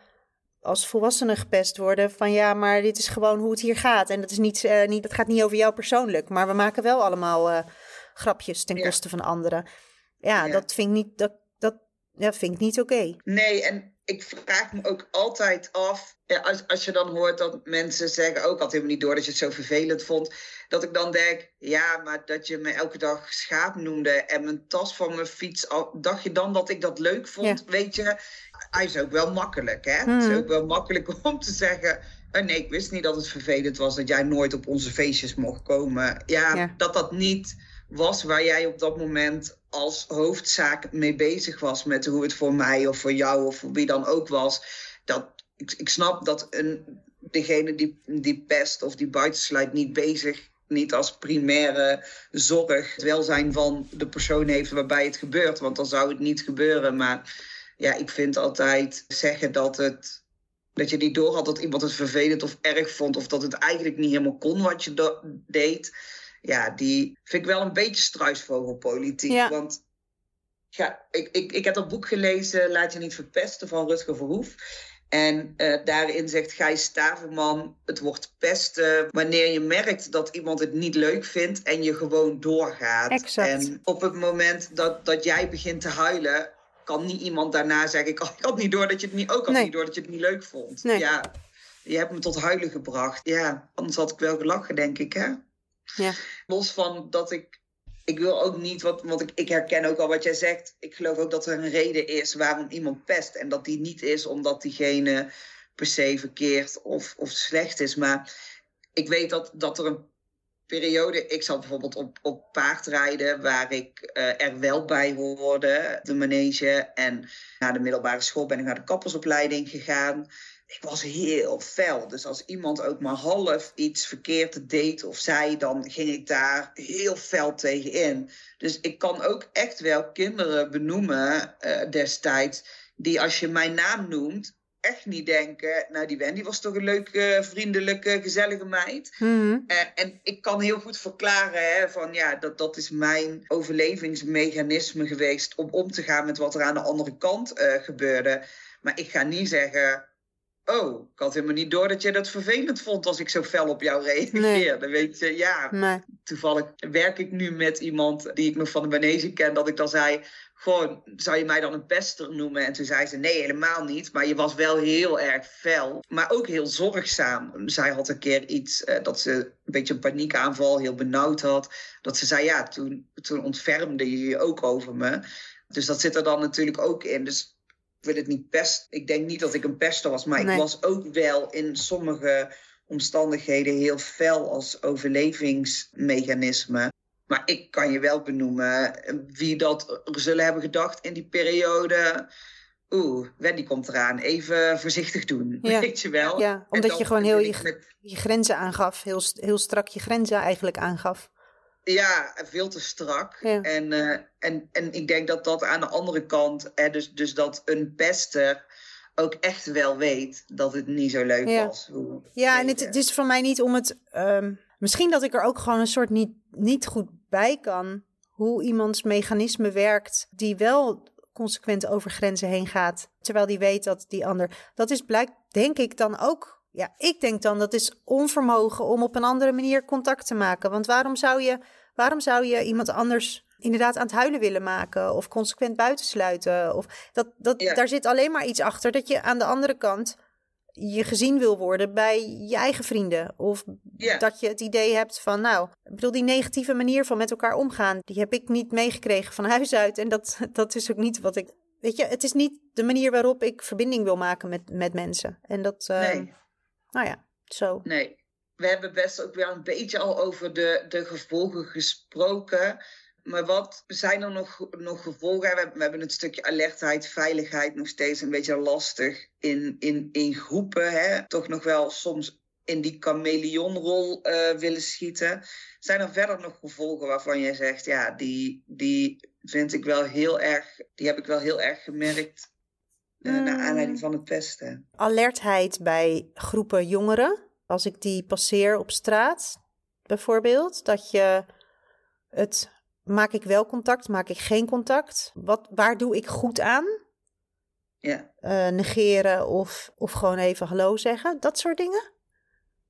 als volwassenen gepest worden van ja, maar dit is gewoon hoe het hier gaat. En dat, is niet, uh, niet, dat gaat niet over jou persoonlijk. Maar we maken wel allemaal uh, grapjes ten koste van anderen. Ja, dat vind ik niet, dat, dat, ja, vind ik niet oké. Nee, en ik vraag me ook altijd af, als, als je dan hoort dat mensen zeggen, ook had helemaal niet door dat je het zo vervelend vond, dat ik dan denk, ja, maar dat je me elke dag schaap noemde en mijn tas van mijn fiets, dacht je dan dat ik dat leuk vond? Weet je, hij is ook wel makkelijk, hè? Het is hmm. ook wel makkelijk om te zeggen, oh nee, ik wist niet dat het vervelend was dat jij nooit op onze feestjes mocht komen. ja. dat dat niet was waar jij op dat moment als hoofdzaak mee bezig was met hoe het voor mij of voor jou of voor wie dan ook was. Dat, ik, ik snap dat een, degene die, die pest of die buitensluit niet bezig, niet als primaire zorg het welzijn van de persoon heeft waarbij het gebeurt. Want dan zou het niet gebeuren. Maar ja, ik vind altijd zeggen dat het dat je niet door had dat iemand het vervelend of erg vond. Of dat het eigenlijk niet helemaal kon wat je deed ja, die vind ik wel een beetje struisvogelpolitiek. Ja. Want ja, ik, ik, ik heb dat boek gelezen, Laat je niet verpesten, van Rutger Verhoef. En uh, daarin zegt Gijs Staverman, het wordt pesten wanneer je merkt dat iemand het niet leuk vindt en je gewoon doorgaat. Exact. En op het moment dat, dat jij begint te huilen, kan niet iemand daarna zeggen, ik had niet door dat je het niet, ook had niet door dat je het niet leuk vond. Nee. Ja, je hebt me tot huilen gebracht. Ja, anders had ik wel gelachen, denk ik, hè? Ja. Los van dat ik. Ik wil ook niet, wat, want ik, ik herken ook al wat jij zegt. Ik geloof ook dat er een reden is waarom iemand pest. En dat die niet is omdat diegene per se verkeerd of, of slecht is. Maar ik weet dat, dat er een periode. Ik zat bijvoorbeeld op, op paardrijden, waar ik uh, er wel bij hoorde, de manege. En na de middelbare school ben ik naar de kappersopleiding gegaan ik was heel fel. Dus als iemand ook maar half iets verkeerd deed of zei, dan ging ik daar heel fel tegen in. Dus ik kan ook echt wel kinderen benoemen uh, destijds, die als je mijn naam noemt, echt niet denken, nou die Wendy was toch een leuke, vriendelijke, gezellige meid. Mhm. Eh, en ik kan heel goed verklaren hè, van ja, dat, dat is mijn overlevingsmechanisme geweest om om te gaan met wat er aan de andere kant eh, gebeurde. Maar ik ga niet zeggen, oh, ik had helemaal niet door dat je dat vervelend vond als ik zo fel op jou reageerde. Weet je, ja, Nee. toevallig werk ik nu met iemand die ik nog van de Banese ken, dat ik dan zei, gewoon, zou je mij dan een pester noemen? En toen zei ze, nee, helemaal niet. Maar je was wel heel erg fel, maar ook heel zorgzaam. Zij had een keer iets, eh, dat ze een beetje een paniekaanval, heel benauwd had. Dat ze zei, ja, toen, toen ontfermde je je ook over me. Dus dat zit er dan natuurlijk ook in. Dus ik wil het niet pest. Ik denk niet dat ik een pester was, maar Nee. ik was ook wel in sommige omstandigheden heel fel als overlevingsmechanisme. Maar ik kan je wel benoemen wie dat zullen hebben gedacht in die periode. Oeh, Wendy komt eraan. Even voorzichtig doen. Ja. Weet je wel? Ja, omdat je gewoon heel je, met- je grenzen aangaf. Heel, heel strak je grenzen eigenlijk aangaf. Ja, veel te strak. Ja. En, eh, en, en ik denk dat dat aan de andere kant, hè, dus, dus dat een pester ook echt wel weet dat het niet zo leuk Ja. was. Hoe, Ja, en het, is van mij niet om het. ehm, misschien dat ik er ook gewoon een soort niet, niet goed bij kan. Hoe iemands mechanisme werkt, die wel consequent over grenzen heen gaat. Terwijl die weet dat die ander. Dat is blijkt, denk ik dan ook. Ja, ik denk dan dat is onvermogen om op een andere manier contact te maken. Want waarom zou je, waarom zou je iemand anders inderdaad aan het huilen willen maken? Of consequent buitensluiten? Of dat, dat, Ja. Daar zit alleen maar iets achter dat je aan de andere kant je gezien wil worden bij je eigen vrienden. Of Ja. dat je het idee hebt van, nou, ik bedoel, die negatieve manier van met elkaar omgaan, die heb ik niet meegekregen van huis uit. En dat, dat is ook niet wat ik. Weet je, het is niet de manier waarop ik verbinding wil maken met, met mensen. En dat, eh, Nee. Nou ja, zo. Nee, we hebben best ook wel een beetje al over de, de gevolgen gesproken. Maar wat zijn er nog, nog gevolgen? We, we hebben het stukje alertheid, veiligheid nog steeds een beetje lastig in, in, in groepen. Hè? Toch nog wel soms in die chameleonrol eh willen schieten. Zijn er verder nog gevolgen waarvan jij zegt, ja, die, die vind ik wel heel erg, die heb ik wel heel erg gemerkt eh, naar Mm. aanleiding van het pesten? Alertheid bij groepen jongeren. Als ik die passeer op straat, bijvoorbeeld, dat je het. Maak ik wel contact, maak ik geen contact? Wat, waar doe ik goed aan? Ja, eh, negeren of, of gewoon even hallo zeggen. Dat soort dingen.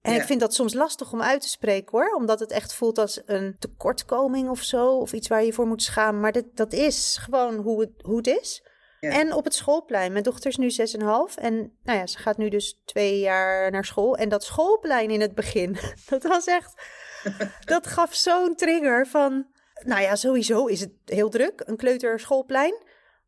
En Ja. ik vind dat soms lastig om uit te spreken hoor. Omdat het echt voelt als een tekortkoming of zo. Of iets waar je voor moet schamen. Maar dit, dat is gewoon hoe het, hoe het is. Ja. En op het schoolplein. Mijn dochter is nu 6,5. En nou ja, ze gaat nu dus twee jaar naar school. En dat schoolplein in het begin. Dat was echt... Dat gaf zo'n trigger van... Nou ja, sowieso is het heel druk. Een kleuterschoolplein.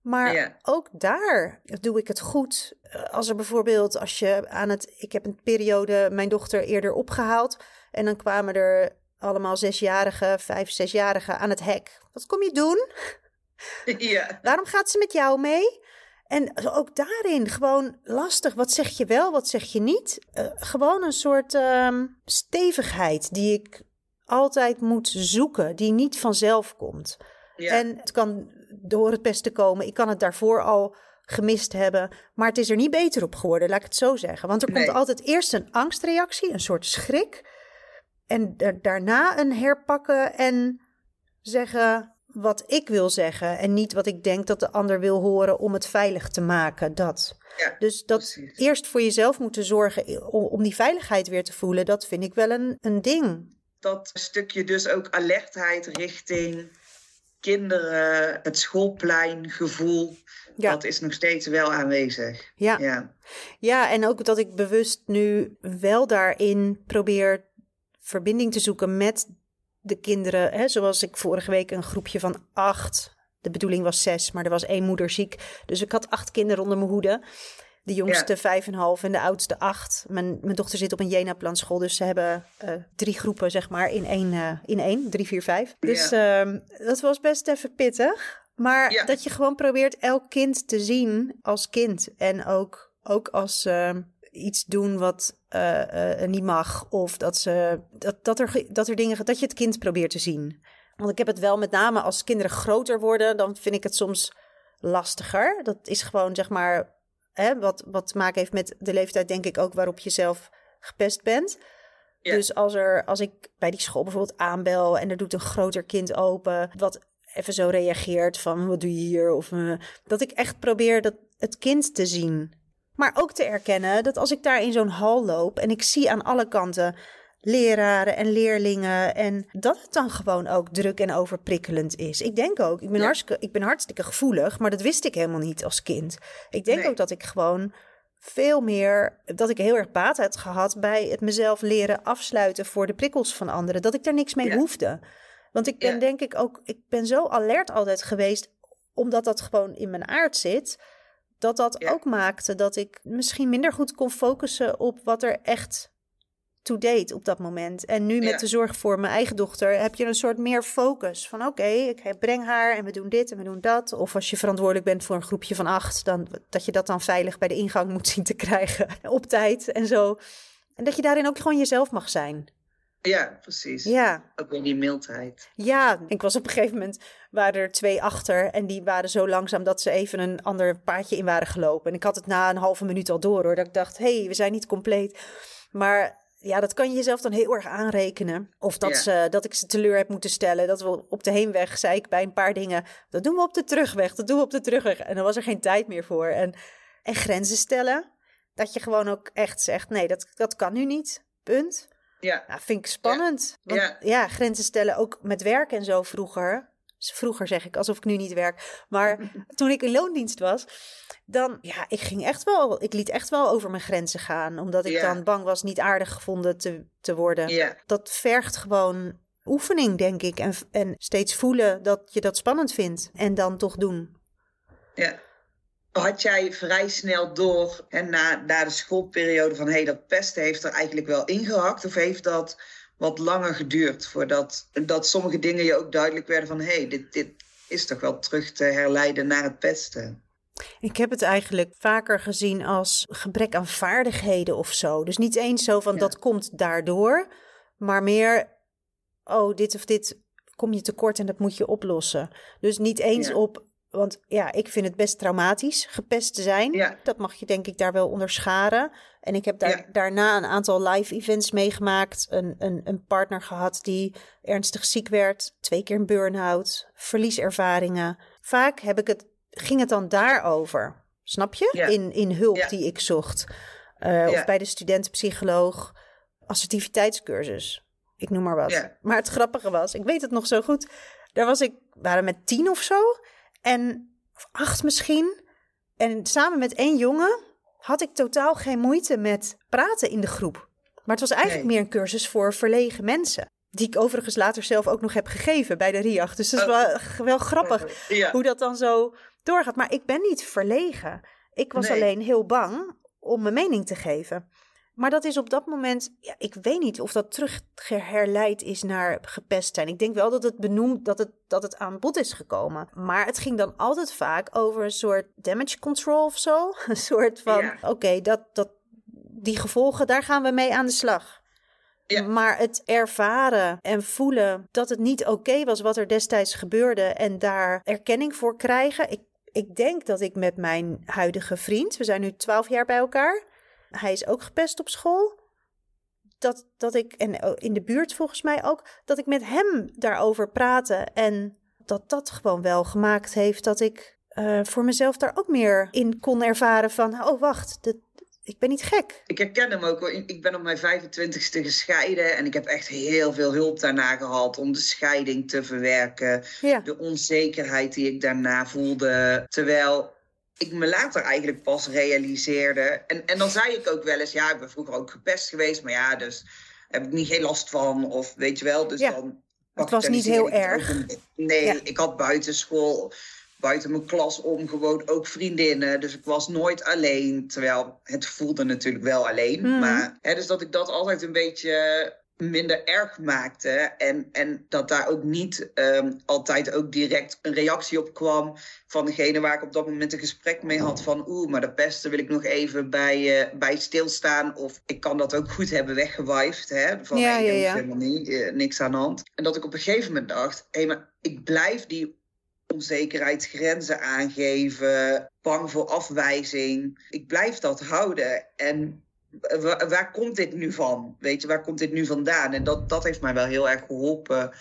Maar Ja. ook daar doe ik het goed. Eh, Als er bijvoorbeeld, als je aan het. Ik heb een periode mijn dochter eerder opgehaald. En dan kwamen er allemaal zesjarigen, vijf, zesjarigen aan het hek. Wat kom je doen? ja. Waarom gaat ze met jou mee? En ook daarin gewoon lastig. Wat zeg je wel, wat zeg je niet? Eh, gewoon een soort ehm, stevigheid die ik altijd moet zoeken, die niet vanzelf komt. ja. En het kan door het pesten komen. Ik kan het daarvoor al gemist hebben. Maar het is er niet beter op geworden, laat ik het zo zeggen. Want er komt altijd eerst een angstreactie, een soort schrik. En da- daarna een herpakken en zeggen wat ik wil zeggen. En niet wat ik denk dat de ander wil horen om het veilig te maken. Dat. Ja, Dus dat precies. eerst voor jezelf moeten zorgen om, om die veiligheid weer te voelen. Dat vind ik wel een, een ding. dat stukje dus ook alertheid richting kinderen, het schoolpleingevoel, Ja. dat is nog steeds wel aanwezig. Ja. Ja, Ja, en ook dat ik bewust nu wel daarin probeer verbinding te zoeken met de kinderen. Hè, zoals ik vorige week een groepje van acht. De bedoeling was zes, maar er was één moeder ziek. Dus ik had acht kinderen onder mijn hoede. De jongste vijf en half en de oudste acht. Mijn, mijn dochter zit op een Jena-planschool, dus ze hebben eh, drie groepen, zeg maar, in één, eh, in één drie, vier, vijf. Dus ehm, dat was best even pittig. Maar Ja. dat je gewoon probeert elk kind te zien als kind. En ook, ook als ze iets doen wat eh, eh, niet mag. Of dat, ze, dat, dat, er, dat er dingen, dat je het kind probeert te zien. Want ik heb het wel met name als kinderen groter worden, dan vind ik het soms lastiger. Dat is gewoon zeg maar hè, wat, wat te maken heeft met de leeftijd, denk ik ook, waarop je zelf gepest bent. Ja. Dus als, er, als ik bij die school bijvoorbeeld aanbel en er doet een groter kind open, wat even zo reageert van wat doe je hier? Of eh, dat ik echt probeer dat, het kind te zien. Maar ook te erkennen dat als ik daar in zo'n hal loop en ik zie aan alle kanten leraren en leerlingen. En dat het dan gewoon ook druk en overprikkelend is. Ik denk ook, ik ben, Ja. hartstikke, ik ben hartstikke gevoelig, maar dat wist ik helemaal niet als kind. Ik denk Nee. ook dat ik gewoon veel meer, dat ik heel erg baat had gehad bij het mezelf leren afsluiten voor de prikkels van anderen. Dat ik daar niks mee Ja. hoefde. Want ik ben Ja. denk ik ook, ik ben zo alert altijd geweest, omdat dat gewoon in mijn aard zit. Dat dat Ja. ook maakte dat ik misschien minder goed kon focussen op wat er echt toe deed op dat moment. En nu met Ja. de zorg voor mijn eigen dochter heb je een soort meer focus. Van oké, ik breng haar en we doen dit en we doen dat. Of als je verantwoordelijk bent voor een groepje van acht, dan dat je dat dan veilig bij de ingang moet zien te krijgen op tijd en zo. En dat je daarin ook gewoon jezelf mag zijn. Ja, precies. Ja, Ook weer die mildheid. ja. Ik was op een gegeven moment, waren er twee achter en die waren zo langzaam dat ze even een ander paadje in waren gelopen. En ik had het na een halve minuut al door hoor, dat ik dacht, hé, hey, we zijn niet compleet. Maar ja, dat kan je jezelf dan heel erg aanrekenen. Of dat, Ja. ze, dat ik ze teleur heb moeten stellen. Dat we op de heenweg zei ik bij een paar dingen, dat doen we op de terugweg, dat doen we op de terugweg. En dan was er geen tijd meer voor. En, en grenzen stellen, dat je gewoon ook echt zegt, nee, dat, dat kan nu niet, punt. Ja, Ja, vind ik spannend. Want ja. Ja. grenzen stellen ook met werk en zo vroeger. Vroeger zeg ik, alsof ik nu niet werk. Maar toen ik in loondienst was, dan, ja, ik ging echt wel, ik liet echt wel over mijn grenzen gaan. Omdat ik Ja. dan bang was niet aardig gevonden te, te worden. ja. Dat vergt gewoon oefening, denk ik. En, en steeds voelen dat je dat spannend vindt. En dan toch doen. Ja. Had jij vrij snel door en na, na de schoolperiode van hé, hey, dat pesten heeft er eigenlijk wel ingehakt? Of heeft dat wat langer geduurd voordat dat sommige dingen je ook duidelijk werden van hé, hey, dit, dit is toch wel terug te herleiden naar het pesten? Ik heb het eigenlijk vaker gezien als gebrek aan vaardigheden of zo. Dus niet eens zo van Ja. dat komt daardoor, maar meer, oh, dit of dit kom je tekort en dat moet je oplossen. Dus niet eens Ja. op, want ja, ik vind het best traumatisch gepest te zijn. Ja. Dat mag je denk ik daar wel onderscharen. En ik heb daar, Ja. daarna een aantal live events meegemaakt. Een, een, een partner gehad die ernstig ziek werd. Twee keer een burn-out. Verlieservaringen. Vaak heb ik het, ging het dan daarover. Snap je? Ja. In, in hulp die ik zocht. Eh, Of bij de studentenpsycholoog. Assertiviteitscursus. Ik noem maar wat. Maar het grappige was, ik weet het nog zo goed. Daar was ik, waren met tien of zo. En of acht misschien. En samen met één jongen had ik totaal geen moeite met praten in de groep. Maar het was eigenlijk Nee. meer een cursus voor verlegen mensen. Die ik overigens later zelf ook nog heb gegeven bij de RIAG. Dus dat is Oh. wel, wel grappig Ja. hoe dat dan zo doorgaat. Maar ik ben niet verlegen. Ik was Nee. alleen heel bang om mijn mening te geven. Maar dat is op dat moment, ja, ik weet niet of dat terugherleid is naar gepest zijn. Ik denk wel dat het benoemd, dat het, dat het aan bod is gekomen. Maar het ging dan altijd vaak over een soort damage control of zo. Een soort van, Ja. oké, dat, dat, die gevolgen, daar gaan we mee aan de slag. Ja. Maar het ervaren en voelen dat het niet oké was wat er destijds gebeurde en daar erkenning voor krijgen. Ik, ik denk dat ik met mijn huidige vriend, we zijn nu twaalf jaar bij elkaar, hij is ook gepest op school. Dat, dat ik, en in de buurt volgens mij ook, dat ik met hem daarover praatte. En dat dat gewoon wel gemaakt heeft dat ik eh, voor mezelf daar ook meer in kon ervaren van, oh wacht, ik ben niet gek. Ik herken hem ook. Ik ben op mijn 25ste gescheiden en ik heb echt heel veel hulp daarna gehad om de scheiding te verwerken. Ja, De onzekerheid die ik daarna voelde. Terwijl ik me later eigenlijk pas realiseerde. En, en dan zei ik ook wel eens, ja, ik ben vroeger ook gepest geweest, maar ja, dus heb ik niet geen last van. Of weet je wel, dus Ja, dan. was niet heel het erg. een- Nee, Ja. ik had buitenschool, buiten mijn klas om gewoon ook vriendinnen. Dus ik was nooit alleen. Terwijl het voelde natuurlijk wel alleen. Mhm. Maar hè, dus dat ik dat altijd een beetje minder erg maakte. En, en dat daar ook niet ehm, altijd ook direct een reactie op kwam van degene waar ik op dat moment een gesprek mee had. Van oeh, maar de pesten wil ik nog even bij, eh, bij stilstaan. Of ik kan dat ook goed hebben weggewifed. Hè? Van Ja, hey, ja, is ja. helemaal niet, eh, niks aan de hand. En dat ik op een gegeven moment dacht, hé, maar ik blijf die onzekerheid, grenzen aangeven. bang voor afwijzing. Ik blijf dat houden. En waar, waar, komt dit nu van? Weet je, waar komt dit nu vandaan? En dat, dat heeft mij wel heel erg geholpen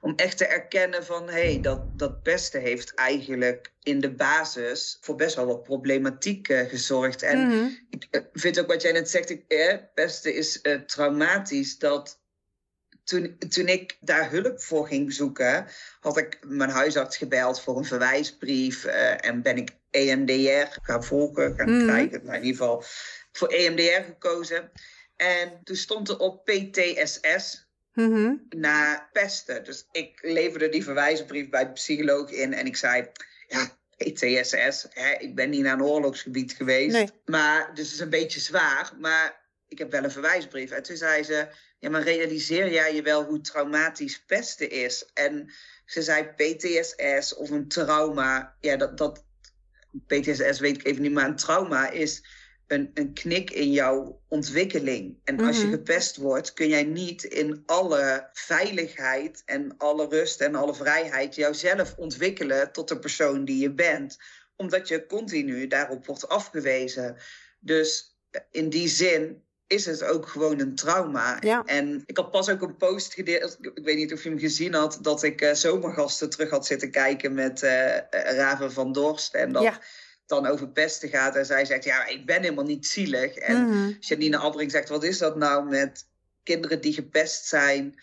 om echt te erkennen van hé, hey, dat, dat beste heeft eigenlijk in de basis voor best wel wat problematiek uh, gezorgd. En Mhm. ik eh, vind ook wat jij net zegt, ik, eh, beste is eh, traumatisch. Dat toen, toen ik daar hulp voor ging zoeken, had ik mijn huisarts gebeld voor een verwijsbrief. eh, en ben ik EMDR gaan volgen, gaan Mhm. krijgen. Maar in ieder geval voor EMDR gekozen. En toen stond er op PTSS, Mhm. na pesten. Dus ik leverde die verwijsbrief bij de psycholoog in en ik zei, ja, PTSS, hè, ik ben niet naar een oorlogsgebied geweest. Nee. Maar, dus het is een beetje zwaar, maar ik heb wel een verwijsbrief. En toen zei ze, ja, maar realiseer jij je wel hoe traumatisch pesten is? En ze zei PTSS of een trauma, ja, dat, dat PTSS weet ik even niet, maar een trauma is een, een knik in jouw ontwikkeling. En als je Mhm. gepest wordt, kun jij niet in alle veiligheid en alle rust en alle vrijheid jouzelf ontwikkelen tot de persoon die je bent. Omdat je continu daarop wordt afgewezen. Dus in die zin is het ook gewoon een trauma. Ja. En ik had pas ook een post gedeeld, ik weet niet of je hem gezien had, dat ik eh, zomergasten terug had zitten kijken met eh eh, Raven van Dorst. En dat Ja. Dan over pesten gaat. En zij zegt, ja, ik ben helemaal niet zielig. En Mhm. Janine Abbring zegt, wat is dat nou met kinderen die gepest zijn?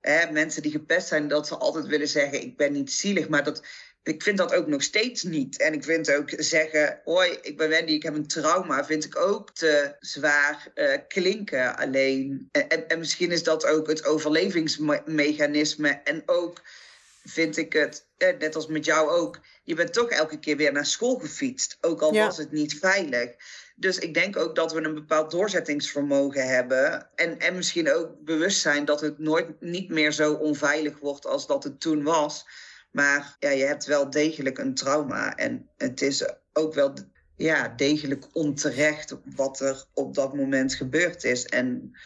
Hè, mensen die gepest zijn, dat ze altijd willen zeggen, ik ben niet zielig. Maar dat, ik vind dat ook nog steeds niet. En ik vind ook zeggen, hoi, ik ben Wendy, ik heb een trauma, vind ik ook te zwaar eh, klinken alleen. En, en, en misschien is dat ook het overlevingsmechanisme. En ook vind ik het, net als met jou ook, je bent toch elke keer weer naar school gefietst. Ook al Ja. was het niet veilig. Dus ik denk ook dat we een bepaald doorzettingsvermogen hebben. En, en misschien ook bewust zijn dat het nooit niet meer zo onveilig wordt als dat het toen was. Maar ja, je hebt wel degelijk een trauma. En het is ook wel ja, degelijk onterecht wat er op dat moment gebeurd is. En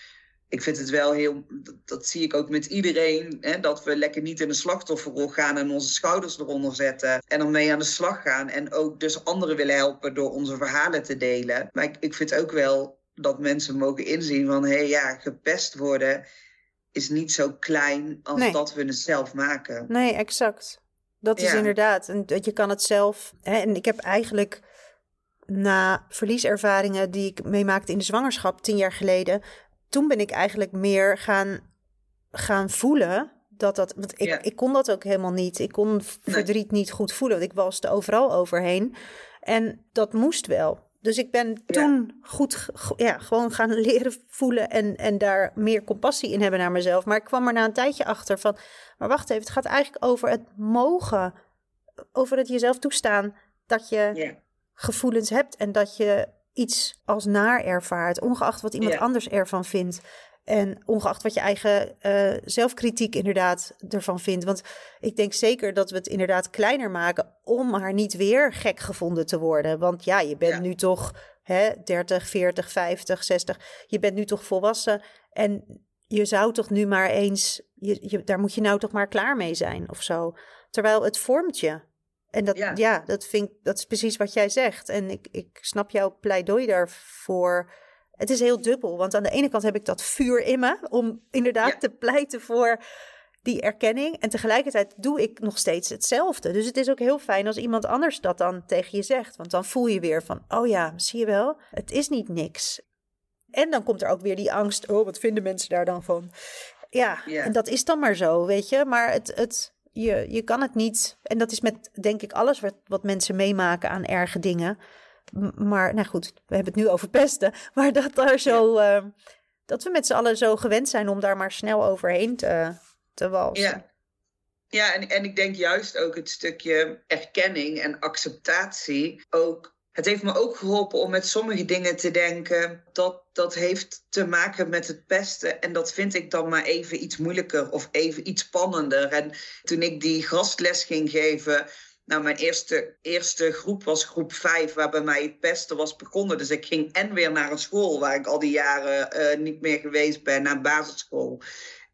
ik vind het wel heel, dat, dat zie ik ook met iedereen, hè, dat we lekker niet in een slachtofferrol gaan en onze schouders eronder zetten en ermee aan de slag gaan. En ook dus anderen willen helpen door onze verhalen te delen. Maar ik, ik vind ook wel dat mensen mogen inzien van, hé hey, ja, gepest worden is niet zo klein als Nee. dat we het zelf maken. Nee, exact. Dat is inderdaad. En dat je kan het zelf. Hè, en ik heb eigenlijk na verlieservaringen die ik meemaakte in de zwangerschap tien jaar geleden. Toen ben ik eigenlijk meer gaan, gaan voelen dat dat. Want ik, Ja. ik kon dat ook helemaal niet. Ik kon verdriet niet goed voelen. Want ik walste overal overheen. En dat moest wel. Dus ik ben Ja. toen goed, ja, gewoon gaan leren voelen en, en daar meer compassie in hebben naar mezelf. Maar ik kwam er na een tijdje achter van, maar wacht even, het gaat eigenlijk over het mogen, over het jezelf toestaan dat je Ja, gevoelens hebt en dat je iets als naar ervaart, ongeacht wat iemand Ja. anders ervan vindt. En ongeacht wat je eigen eh, zelfkritiek inderdaad ervan vindt. Want ik denk zeker dat we het inderdaad kleiner maken om maar niet weer gek gevonden te worden. Want ja, je bent Ja. nu toch hè, 30, 40, 50, 60. Je bent nu toch volwassen. En je zou toch nu maar eens, je, je, daar moet je nou toch maar klaar mee zijn of zo. Terwijl het vormt je. En dat, ja. Ja. dat, vind ik, dat is precies wat jij zegt. En ik, ik snap jouw pleidooi daarvoor. Het is heel dubbel, want aan de ene kant heb ik dat vuur in me om inderdaad Ja. te pleiten voor die erkenning. En tegelijkertijd doe ik nog steeds hetzelfde. Dus het is ook heel fijn als iemand anders dat dan tegen je zegt. Want dan voel je weer van, oh ja, zie je wel, het is niet niks. En dan komt er ook weer die angst, oh, wat vinden mensen daar dan van? Ja, Ja. en dat is dan maar zo, weet je. Maar het, het, je, je kan het niet. En dat is met, denk ik, alles wat, wat mensen meemaken aan erge dingen. M- Maar, nou goed, we hebben het nu over pesten. Maar dat daar zo, eh, dat we met z'n allen zo gewend zijn om daar maar snel overheen te, te walsen. Ja, ja en, en ik denk juist ook het stukje erkenning en acceptatie ook. Het heeft me ook geholpen om met sommige dingen te denken dat dat heeft te maken met het pesten. En dat vind ik dan maar even iets moeilijker of even iets spannender. En toen ik die gastles ging geven, nou, mijn eerste, eerste groep was groep 5, waar bij mij het pesten was begonnen. Dus ik ging en weer naar een school waar ik al die jaren eh, niet meer geweest ben, naar een basisschool.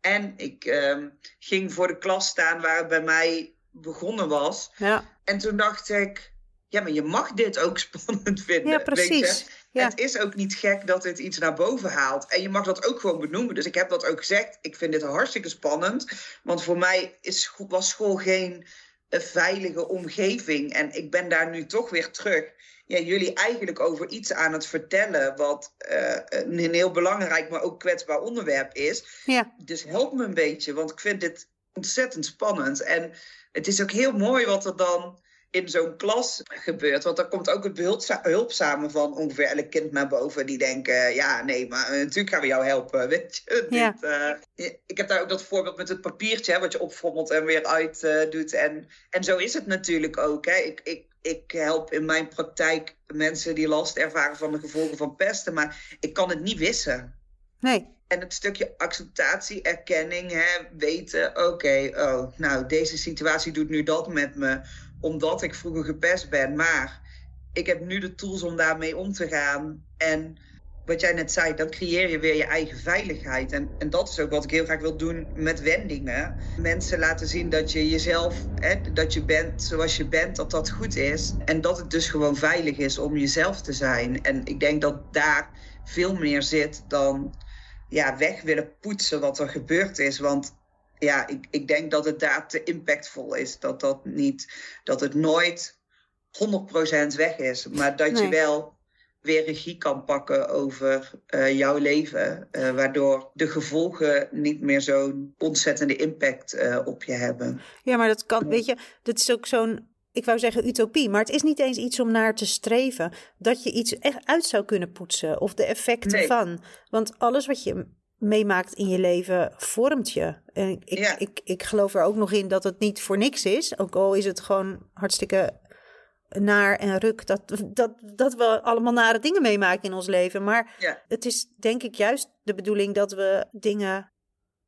En ik ehm, ging voor de klas staan waar het bij mij begonnen was. Ja, En toen dacht ik, ja, maar je mag dit ook spannend vinden. Ja, precies. Ja. Het is ook niet gek dat dit iets naar boven haalt. En je mag dat ook gewoon benoemen. Dus ik heb dat ook gezegd. Ik vind dit hartstikke spannend. Want voor mij is, was school geen een veilige omgeving. En ik ben daar nu toch weer terug. Ja, jullie eigenlijk over iets aan het vertellen. wat uh, een heel belangrijk, maar ook kwetsbaar onderwerp is. Ja. Dus help me een beetje, want ik vind dit ontzettend spannend. En het is ook heel mooi wat er dan in zo'n klas gebeurt. Want dan komt ook het behulpzame van ongeveer elk kind naar boven. Die denken, ja, nee, maar eh, natuurlijk gaan we jou helpen. Weet je? Ja. Dit, uh, ik heb daar ook dat voorbeeld met het papiertje, hè, wat je opfrommelt en weer uit uh, doet. En, en zo is het natuurlijk ook. Hè. Ik, ik, ik help in mijn praktijk mensen die last ervaren van de gevolgen van pesten. Maar ik kan het niet wissen. Nee. En het stukje acceptatie, erkenning, hè, weten, oké, okay, oh, nou, deze situatie doet nu dat met me omdat ik vroeger gepest ben. Maar ik heb nu de tools om daarmee om te gaan. En wat jij net zei, dan creëer je weer je eigen veiligheid. En, en dat is ook wat ik heel graag wil doen met wendingen. Mensen laten zien dat je jezelf, hè, dat je bent zoals je bent, dat dat goed is. En dat het dus gewoon veilig is om jezelf te zijn. En ik denk dat daar veel meer zit dan ja, weg willen poetsen wat er gebeurd is. Want ja, ik, ik denk dat het daar te impactvol is. Dat, dat, niet, dat het nooit 100% weg is. Maar dat Nee. je wel weer regie kan pakken over eh, jouw leven. eh, waardoor de gevolgen niet meer zo'n ontzettende impact eh, op je hebben. Ja, maar dat kan, weet je, dat is ook zo'n, ik wou zeggen utopie, maar het is niet eens iets om naar te streven. Dat je iets echt uit zou kunnen poetsen of de effecten Nee. van. Want alles wat je meemaakt in je leven vormt je. En ik, ik, Ja. ik, ik geloof er ook nog in dat het niet voor niks is. Ook al is het gewoon hartstikke naar en ruk dat, dat, dat we allemaal nare dingen meemaken in ons leven. Maar Ja. het is denk ik juist de bedoeling dat we dingen,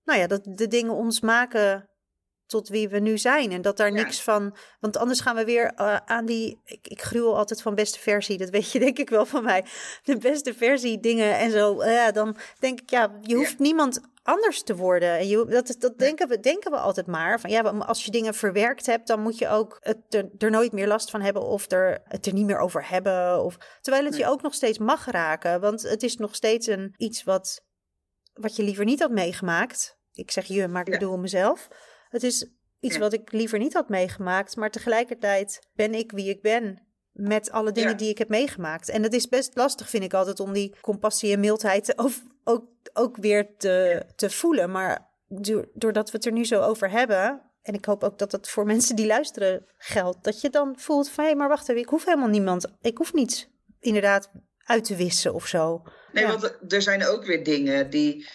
nou ja, dat de dingen ons maken tot wie we nu zijn. En dat daar Ja. niks van, want anders gaan we weer eh, aan die, ik, ik gruwel altijd van beste versie, dat weet je denk ik wel van mij. De beste versie dingen en zo. Eh, ja, dan denk ik, ja, je hoeft niemand anders te worden. En je, dat, dat denken, we, denken we altijd maar. Van, ja, als je dingen verwerkt hebt, dan moet je ook het er, er nooit meer last van hebben of er, het er niet meer over hebben. Of, terwijl het je ook nog steeds mag raken. Want het is nog steeds een, iets wat, wat je liever niet had meegemaakt. Ik zeg je, maar ik Ja. bedoel mezelf. Het is iets Ja. wat ik liever niet had meegemaakt. Maar tegelijkertijd ben ik wie ik ben. Met alle dingen Ja. die ik heb meegemaakt. En het is best lastig, vind ik altijd, om die compassie en mildheid ook, ook, ook weer te, te voelen. Maar do- doordat we het er nu zo over hebben. En ik hoop ook dat het voor mensen die luisteren geldt. Dat je dan voelt van, hé, maar wacht even, ik hoef helemaal niemand. Ik hoef niets inderdaad uit te wissen of zo. Nee, Ja. want er zijn ook weer dingen die.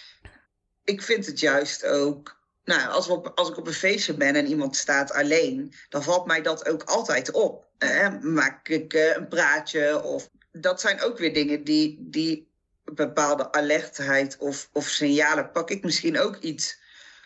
Ik vind het juist ook. Nou, als, we op, als ik op een feestje ben en iemand staat alleen, dan valt mij dat ook altijd op. Eh, maak ik eh, een praatje of. Dat zijn ook weer dingen die, die bepaalde alertheid of, of signalen pak ik misschien ook iets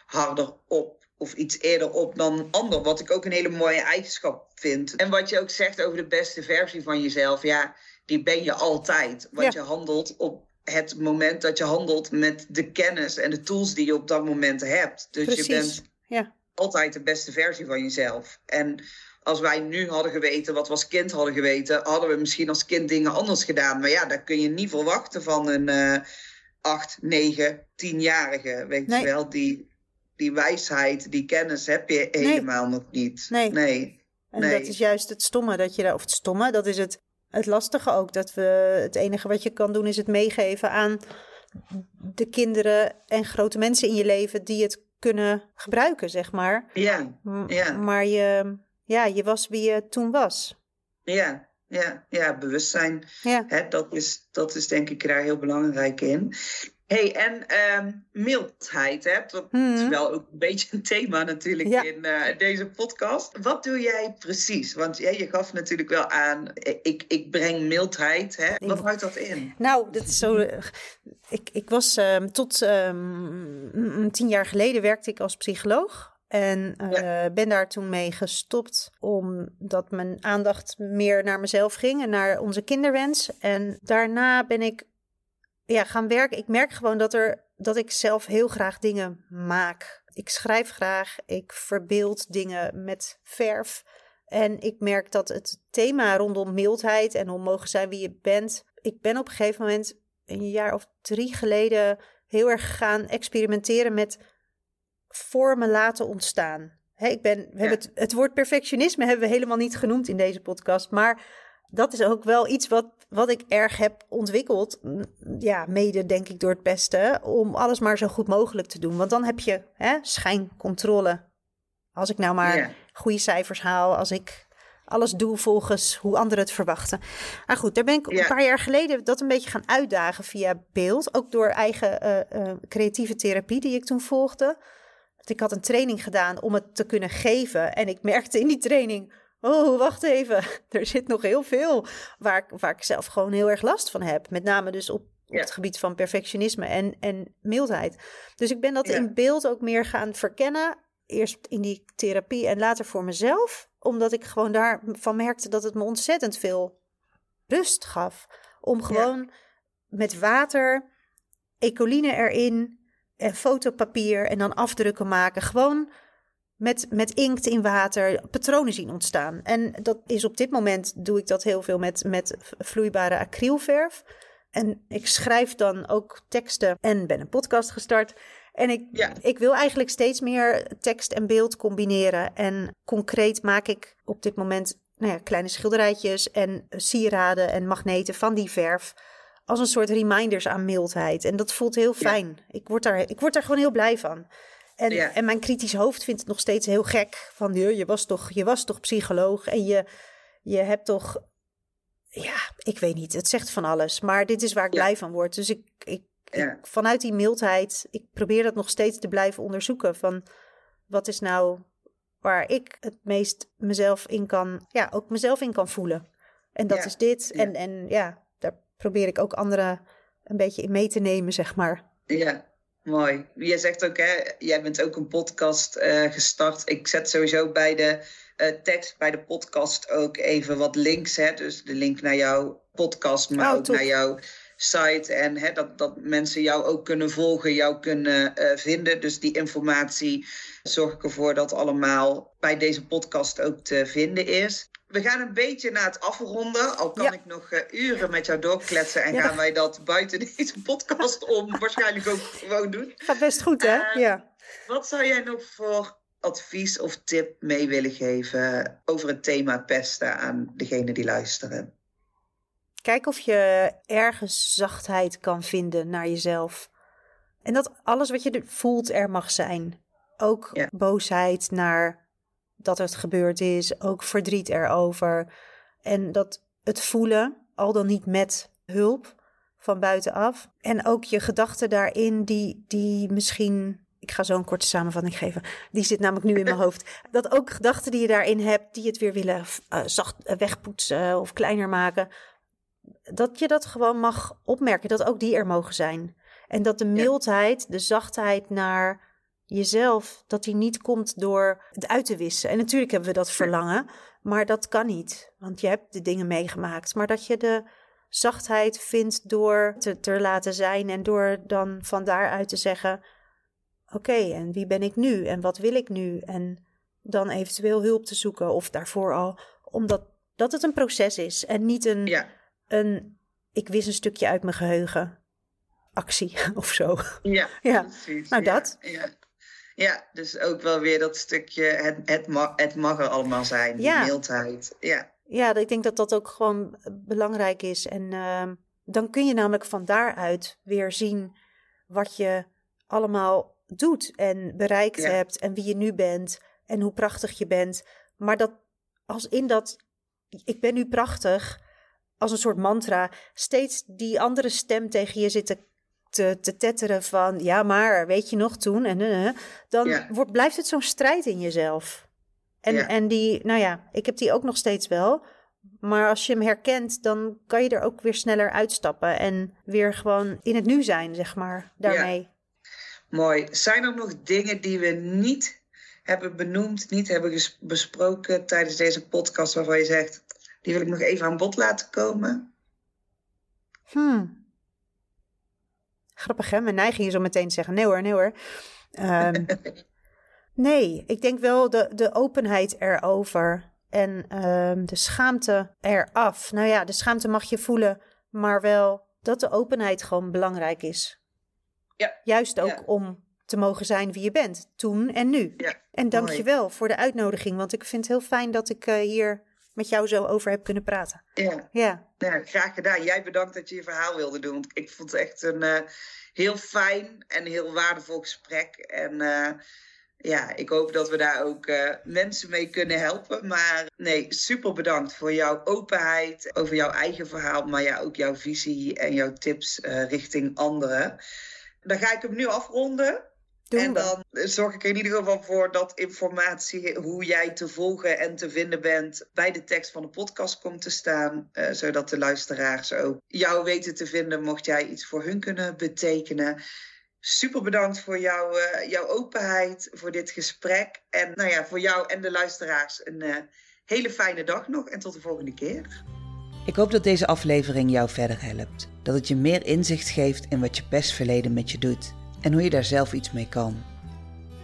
harder op. Of iets eerder op dan een ander. Wat ik ook een hele mooie eigenschap vind. En wat je ook zegt over de beste versie van jezelf. Ja, die ben je altijd. Want Ja. je handelt op het moment dat je handelt met de kennis en de tools die je op dat moment hebt. Dus Precies. je bent Ja, altijd de beste versie van jezelf. En als wij nu hadden geweten wat we als kind hadden geweten, hadden we misschien als kind dingen anders gedaan. Maar ja, dat kun je niet verwachten van een eh 8, 9, 10-jarige. Weet Nee. je wel, die, die wijsheid, die kennis heb je helemaal nog niet. Nee. nee. En Nee. dat is juist het stomme dat je daar, of het stomme, dat is het, het lastige ook. Dat we het enige wat je kan doen is het meegeven aan de kinderen en grote mensen in je leven die het kunnen gebruiken, zeg maar. Ja, Ja. Maar je, ja, je was wie je toen was. ja, ja, ja, bewustzijn. Ja, Hè, dat, is, dat is denk ik daar heel belangrijk in. Hey, en ehm, mildheid, hè? dat is Mhm. wel ook een beetje een thema natuurlijk Ja. in eh, deze podcast. Wat doe jij precies? Want jij je gaf natuurlijk wel aan, ik, ik breng mildheid. Hè? Wat houdt dat in? nou, dat is zo. eh, Ik, ik was ehm, tot ehm, tien jaar geleden werkte ik als psycholoog. En eh, ben daar toen mee gestopt, omdat mijn aandacht meer naar mezelf ging en naar onze kinderwens. En daarna ben ik ja, gaan werken. Ik merk gewoon dat, er, dat ik zelf heel graag dingen maak. Ik schrijf graag, ik verbeeld dingen met verf. En ik merk dat het thema rondom mildheid en om mogen zijn wie je bent. Ik ben op een gegeven moment, een jaar of drie geleden, heel erg gaan experimenteren met vormen laten ontstaan. ik ben, we hebben het, het woord perfectionisme hebben we helemaal niet genoemd in deze podcast. Maar dat is ook wel iets wat, wat ik erg heb ontwikkeld. Ja, mede denk ik door het beste. Om alles maar zo goed mogelijk te doen. Want dan heb je hè, schijncontrole. Als ik nou maar goede cijfers haal. Als ik alles doe volgens hoe anderen het verwachten. Maar goed, daar ben ik een paar jaar geleden dat een beetje gaan uitdagen via beeld. Ook door eigen uh, creatieve therapie die ik toen volgde. Ik had een training gedaan om het te kunnen geven. En ik merkte in die training oh, wacht even, er zit nog heel veel waar ik, waar ik zelf gewoon heel erg last van heb. Met name dus op, op het gebied van perfectionisme en, en mildheid. Dus ik ben dat in beeld ook meer gaan verkennen. Eerst in die therapie en later voor mezelf. Omdat ik gewoon daarvan merkte dat het me ontzettend veel rust gaf. Om gewoon met water, ecoline erin en fotopapier en dan afdrukken maken. Gewoon met, met inkt in water patronen zien ontstaan. En dat is op dit moment doe ik dat heel veel met, met vloeibare acrylverf. En ik schrijf dan ook teksten en ben een podcast gestart. En ik, ik wil eigenlijk steeds meer tekst en beeld combineren. En concreet maak ik op dit moment nou ja, kleine schilderijtjes en sieraden en magneten van die verf. Als een soort reminders aan mildheid. En dat voelt heel fijn. Ik, word daar, ik word daar gewoon heel blij van. En, en mijn kritisch hoofd vindt het nog steeds heel gek. Van je was toch, je was toch psycholoog en je, je hebt toch. Ja, ik weet niet. Het zegt van alles. Maar dit is waar ik blij van word. Dus ik, ik, ik, vanuit die mildheid, ik probeer dat nog steeds te blijven onderzoeken. Van wat is nou waar ik het meest mezelf in kan, ja, ook mezelf in kan voelen. En dat is dit. En, en ja, daar probeer ik ook anderen een beetje in mee te nemen, zeg maar. Ja, Mooi. Je zegt ook, hè, jij bent ook een podcast uh, gestart. Ik zet sowieso bij de uh, tekst, bij de podcast ook even wat links. Hè, dus de link naar jouw podcast, maar oh, ook naar jouw site. En hè, dat, dat mensen jou ook kunnen volgen, jou kunnen uh, vinden. Dus die informatie zorg ik ervoor dat allemaal bij deze podcast ook te vinden is. We gaan een beetje naar het afronden. Al kan ik nog uh, uren met jou doorkletsen. En gaan wij dat buiten deze podcast om waarschijnlijk ook gewoon doen. Gaat best goed, hè? Uh, ja. Wat zou jij nog voor advies of tip mee willen geven over het thema pesten aan degenen die luisteren? Kijk of je ergens zachtheid kan vinden naar jezelf. En dat alles wat je voelt er mag zijn. Ook boosheid naar dat het gebeurd is, ook verdriet erover. En dat het voelen, al dan niet met hulp van buitenaf. En ook je gedachten daarin, die, die misschien. Ik ga zo een korte samenvatting geven. Die zit namelijk nu in mijn hoofd. Dat ook gedachten die je daarin hebt, die het weer willen uh, zacht uh, wegpoetsen of kleiner maken. Dat je dat gewoon mag opmerken, dat ook die er mogen zijn. En dat de mildheid, de zachtheid naar jezelf, dat die niet komt door het uit te wissen. En natuurlijk hebben we dat verlangen, maar dat kan niet, want je hebt de dingen meegemaakt. Maar dat je de zachtheid vindt door te, te laten zijn en door dan van daaruit te zeggen: Oké, en wie ben ik nu en wat wil ik nu? En dan eventueel hulp te zoeken of daarvoor al, omdat dat het een proces is en niet een, ja. een ik wist een stukje uit mijn geheugen actie of zo. Ja, ja. Precies, nou dat. Ja. Ja, dus ook wel weer dat stukje, het, het, mag, het mag er allemaal zijn, die ja. mildheid. Ja. ja, ik denk dat dat ook gewoon belangrijk is. En uh, dan kun je namelijk van daaruit weer zien wat je allemaal doet en bereikt hebt en wie je nu bent en hoe prachtig je bent. Maar dat als in dat ik ben nu prachtig, als een soort mantra, steeds die andere stem tegen je zit te te, te tetteren van ja, maar weet je nog toen en uh, dan wordt, blijft het zo'n strijd in jezelf. En, en die, nou ja, ik heb die ook nog steeds wel. Maar als je hem herkent, dan kan je er ook weer sneller uitstappen en weer gewoon in het nu zijn, zeg maar, daarmee. Mooi. Zijn er nog dingen die we niet hebben benoemd, niet hebben besproken tijdens deze podcast waarvan je zegt, die wil ik nog even aan bod laten komen? Hmm. Grappig hè, mijn neiging is om meteen te zeggen nee hoor, nee hoor. Um, nee, ik denk wel de, de openheid erover. en ehm, de schaamte eraf. Nou ja, de schaamte mag je voelen, maar wel dat de openheid gewoon belangrijk is. Ja. Juist ook Ja. om te mogen zijn wie je bent, toen en nu. Ja, En dank je wel voor de uitnodiging, want ik vind het heel fijn dat ik eh, hier met jou zo over heb kunnen praten. Ja, Ja, graag gedaan. Jij bedankt dat je je verhaal wilde doen. Want ik vond het echt een eh, heel fijn en heel waardevol gesprek. En eh, ja, ik hoop dat we daar ook eh, mensen mee kunnen helpen. Maar nee, super bedankt voor jouw openheid over jouw eigen verhaal. Maar ja, ook jouw visie en jouw tips richting anderen. Dan ga ik hem nu afronden. Doen en we. dan zorg ik er in ieder geval voor dat informatie, hoe jij te volgen en te vinden bent, bij de tekst van de podcast komt te staan. eh, zodat de luisteraars ook jou weten te vinden, mocht jij iets voor hun kunnen betekenen. Super bedankt voor jouw, eh, jouw openheid, voor dit gesprek. En nou ja, voor jou en de luisteraars een eh, hele fijne dag nog en tot de volgende keer. Ik hoop dat deze aflevering jou verder helpt. Dat het je meer inzicht geeft in wat je pestverleden met je doet en hoe je daar zelf iets mee kan.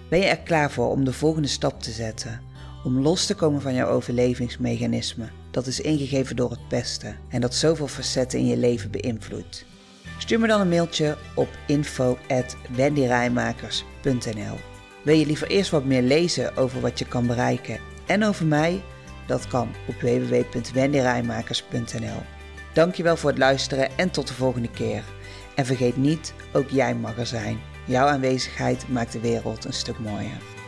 Ben je er klaar voor om de volgende stap te zetten? Om los te komen van jouw overlevingsmechanisme dat is ingegeven door het pesten en dat zoveel facetten in je leven beïnvloedt? Stuur me dan een mailtje op info@wendyrijmakers.nl. Wil je liever eerst wat meer lezen over wat je kan bereiken en over mij? Dat kan op www.wendyrijmakers.nl. Dankjewel voor het luisteren en tot de volgende keer. En vergeet niet, ook jij mag er zijn. Jouw aanwezigheid maakt de wereld een stuk mooier.